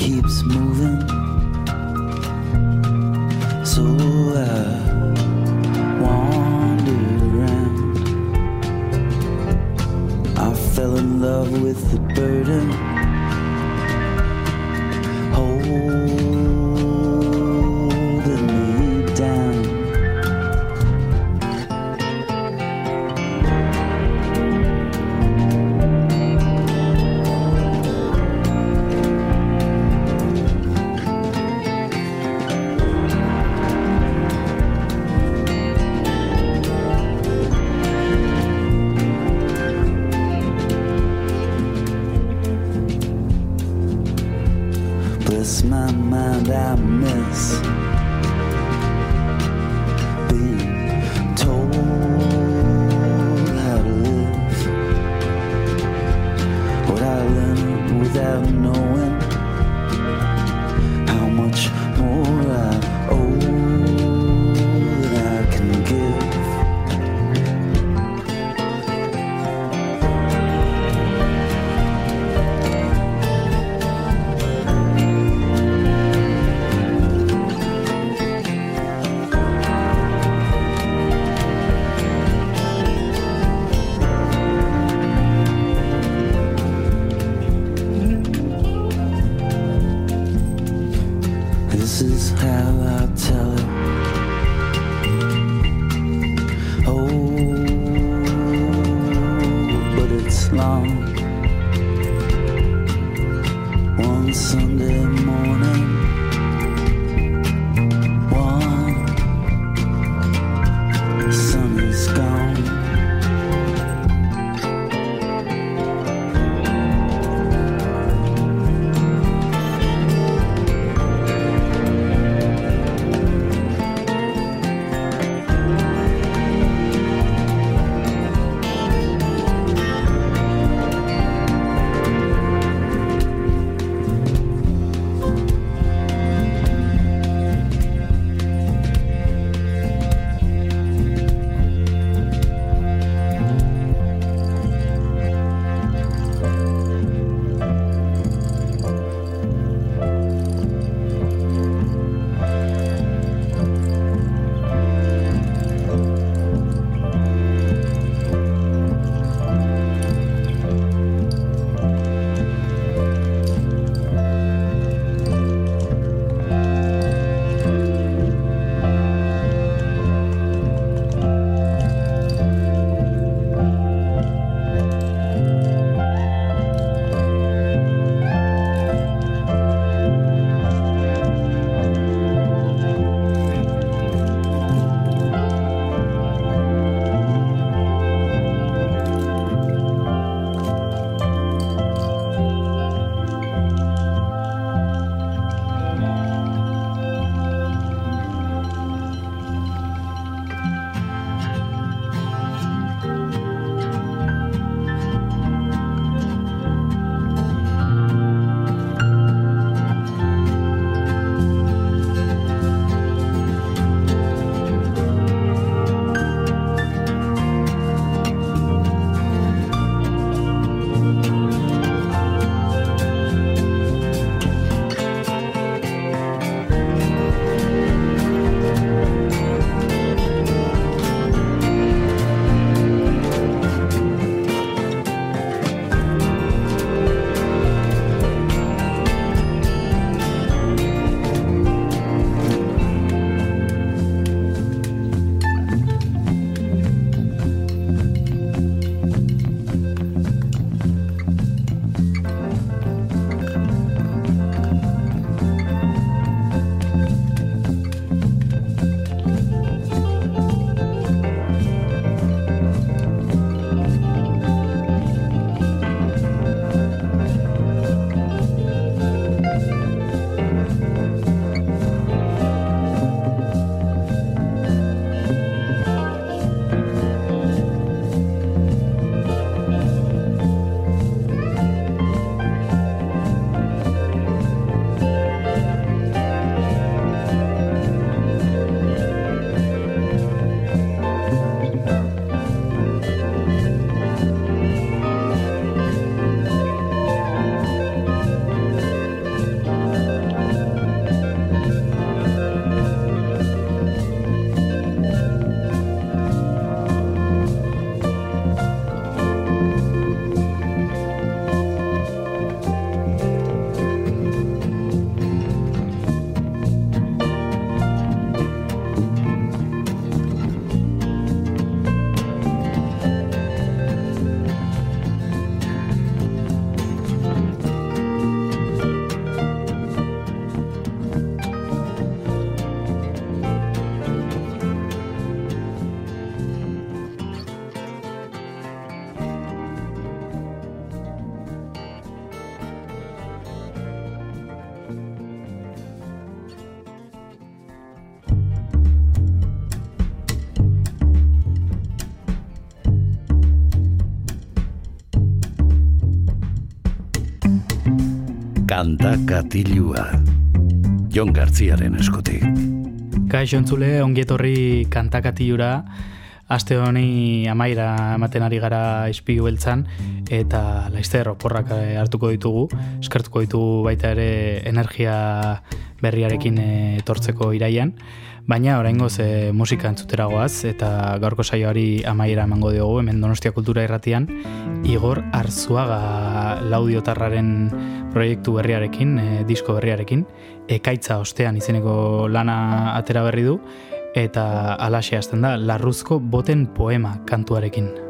keeps moving. So I wandered around. I fell in love with the burden. Kanta katilua. Jon Gartziaren eskutik. Kaixo entzule, ongietorri kantakatiura, aste honi amaira ematen ari gara izpilu beltzan, eta laizter oporrak eh, hartuko ditugu, eskertuko ditugu baita ere energia berriarekin eh, etortzeko iraian, baina oraingoz e, musika entzutera goaz, eta gaurko saioari amaiera emango diogu, hemen Donostia Kultura irratian, Igor Arzuaga laudiotarraren proiektu berriarekin, e, disko berriarekin, ekaitza ostean izeneko lana atera berri du, eta alaxe hasten da, larruzko boten poema kantuarekin.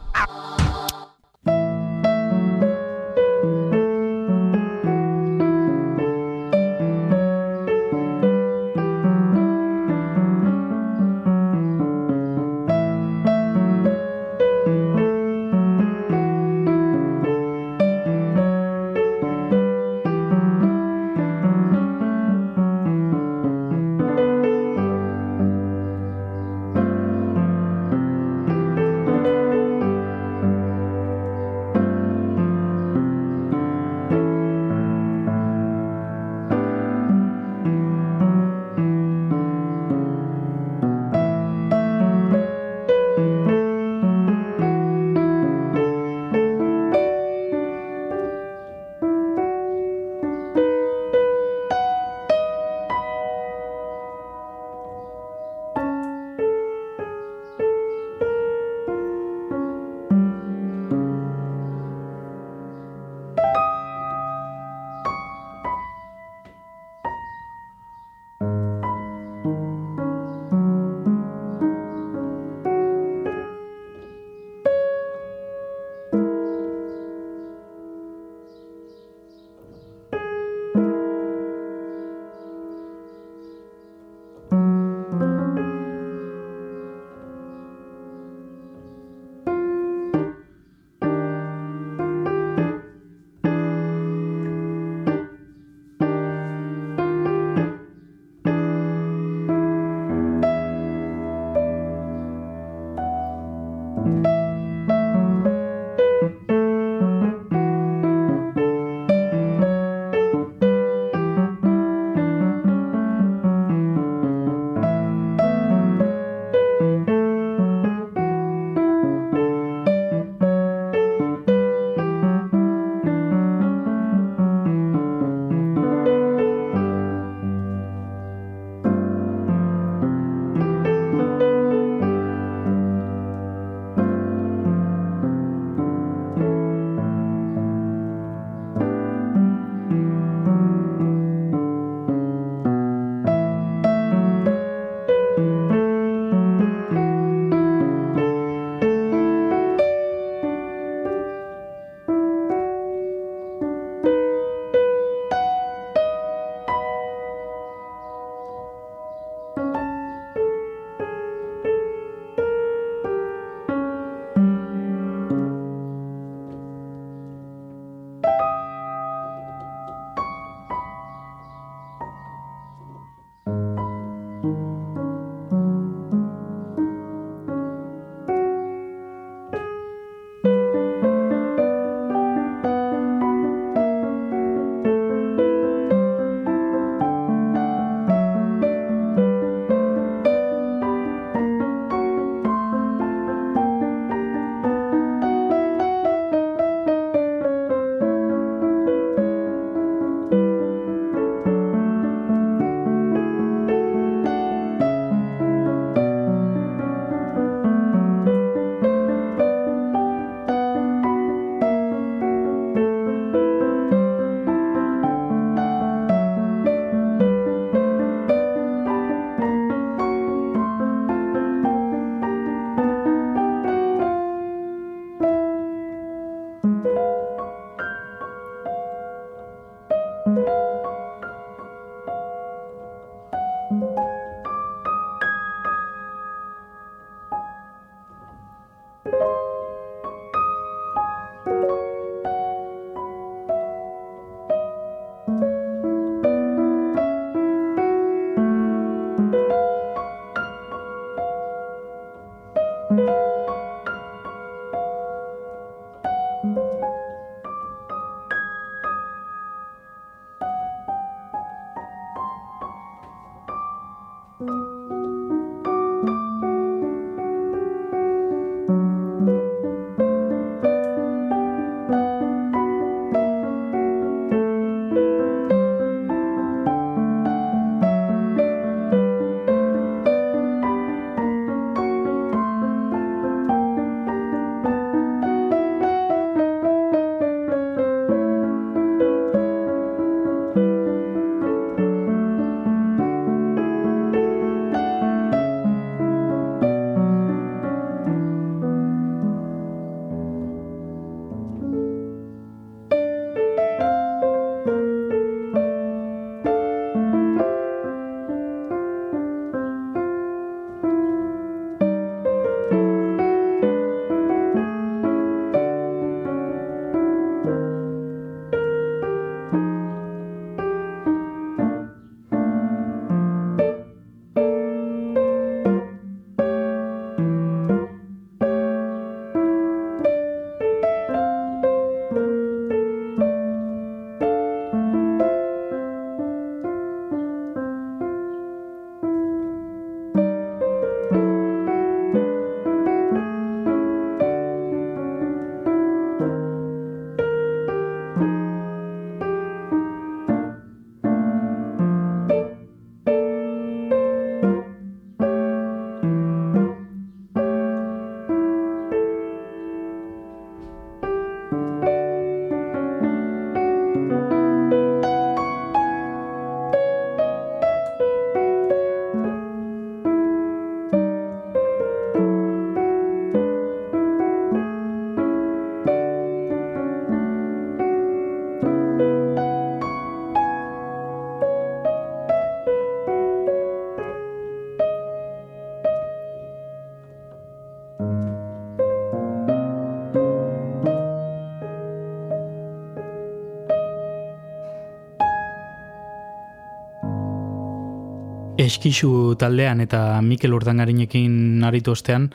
Eskixu taldean eta Mikel Urdangarinekin aritu ostean,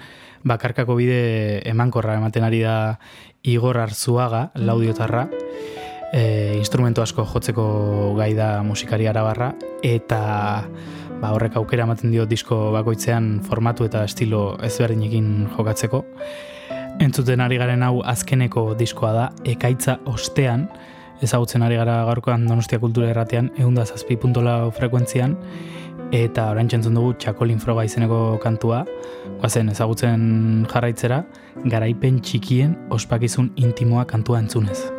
bakarkako bide emankorra ematen ari da Igor Arzuaga, laudiotarra, e, instrumento asko jotzeko gai da musikari arabarra, eta ba, horrek aukera ematen dio disko bakoitzean formatu eta estilo ezberdinekin jokatzeko. Entzuten ari garen hau azkeneko diskoa da, ekaitza ostean, ezagutzen ari gara gaurkoan Donostia Kultura Erratean, eunda zazpi frekuentzian, eta orain txentzun dugu Txakolin Froga izeneko kantua, guazen ezagutzen jarraitzera, garaipen txikien ospakizun intimoa kantua entzunez.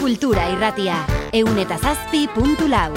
Kultura Irratia. Eun eta zazpi puntu lau.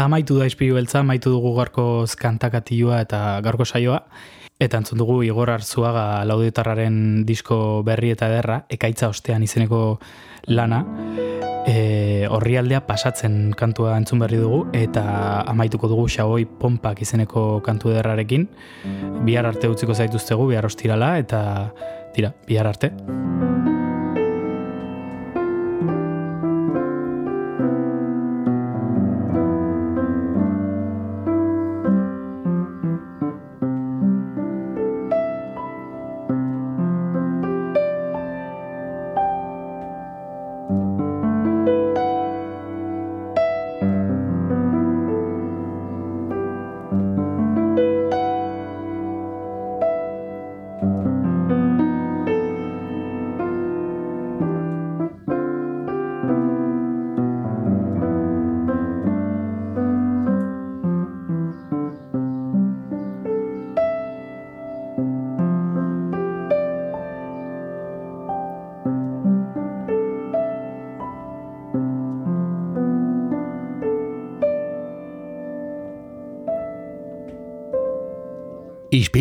Amaitu da izpilu beltza, amaitu dugu gaurkoz kantakatioa eta gaurko saioa. Eta entzun dugu Igor Arzuaga laudiotarraren disko berri eta ederra, ekaitza ostean izeneko lana. E, horri aldea pasatzen kantua entzun berri dugu eta amaituko dugu xaboi pompak izeneko kantu ederrarekin. Bihar arte utziko zaituztegu, bihar ostirala eta tira, bihar arte.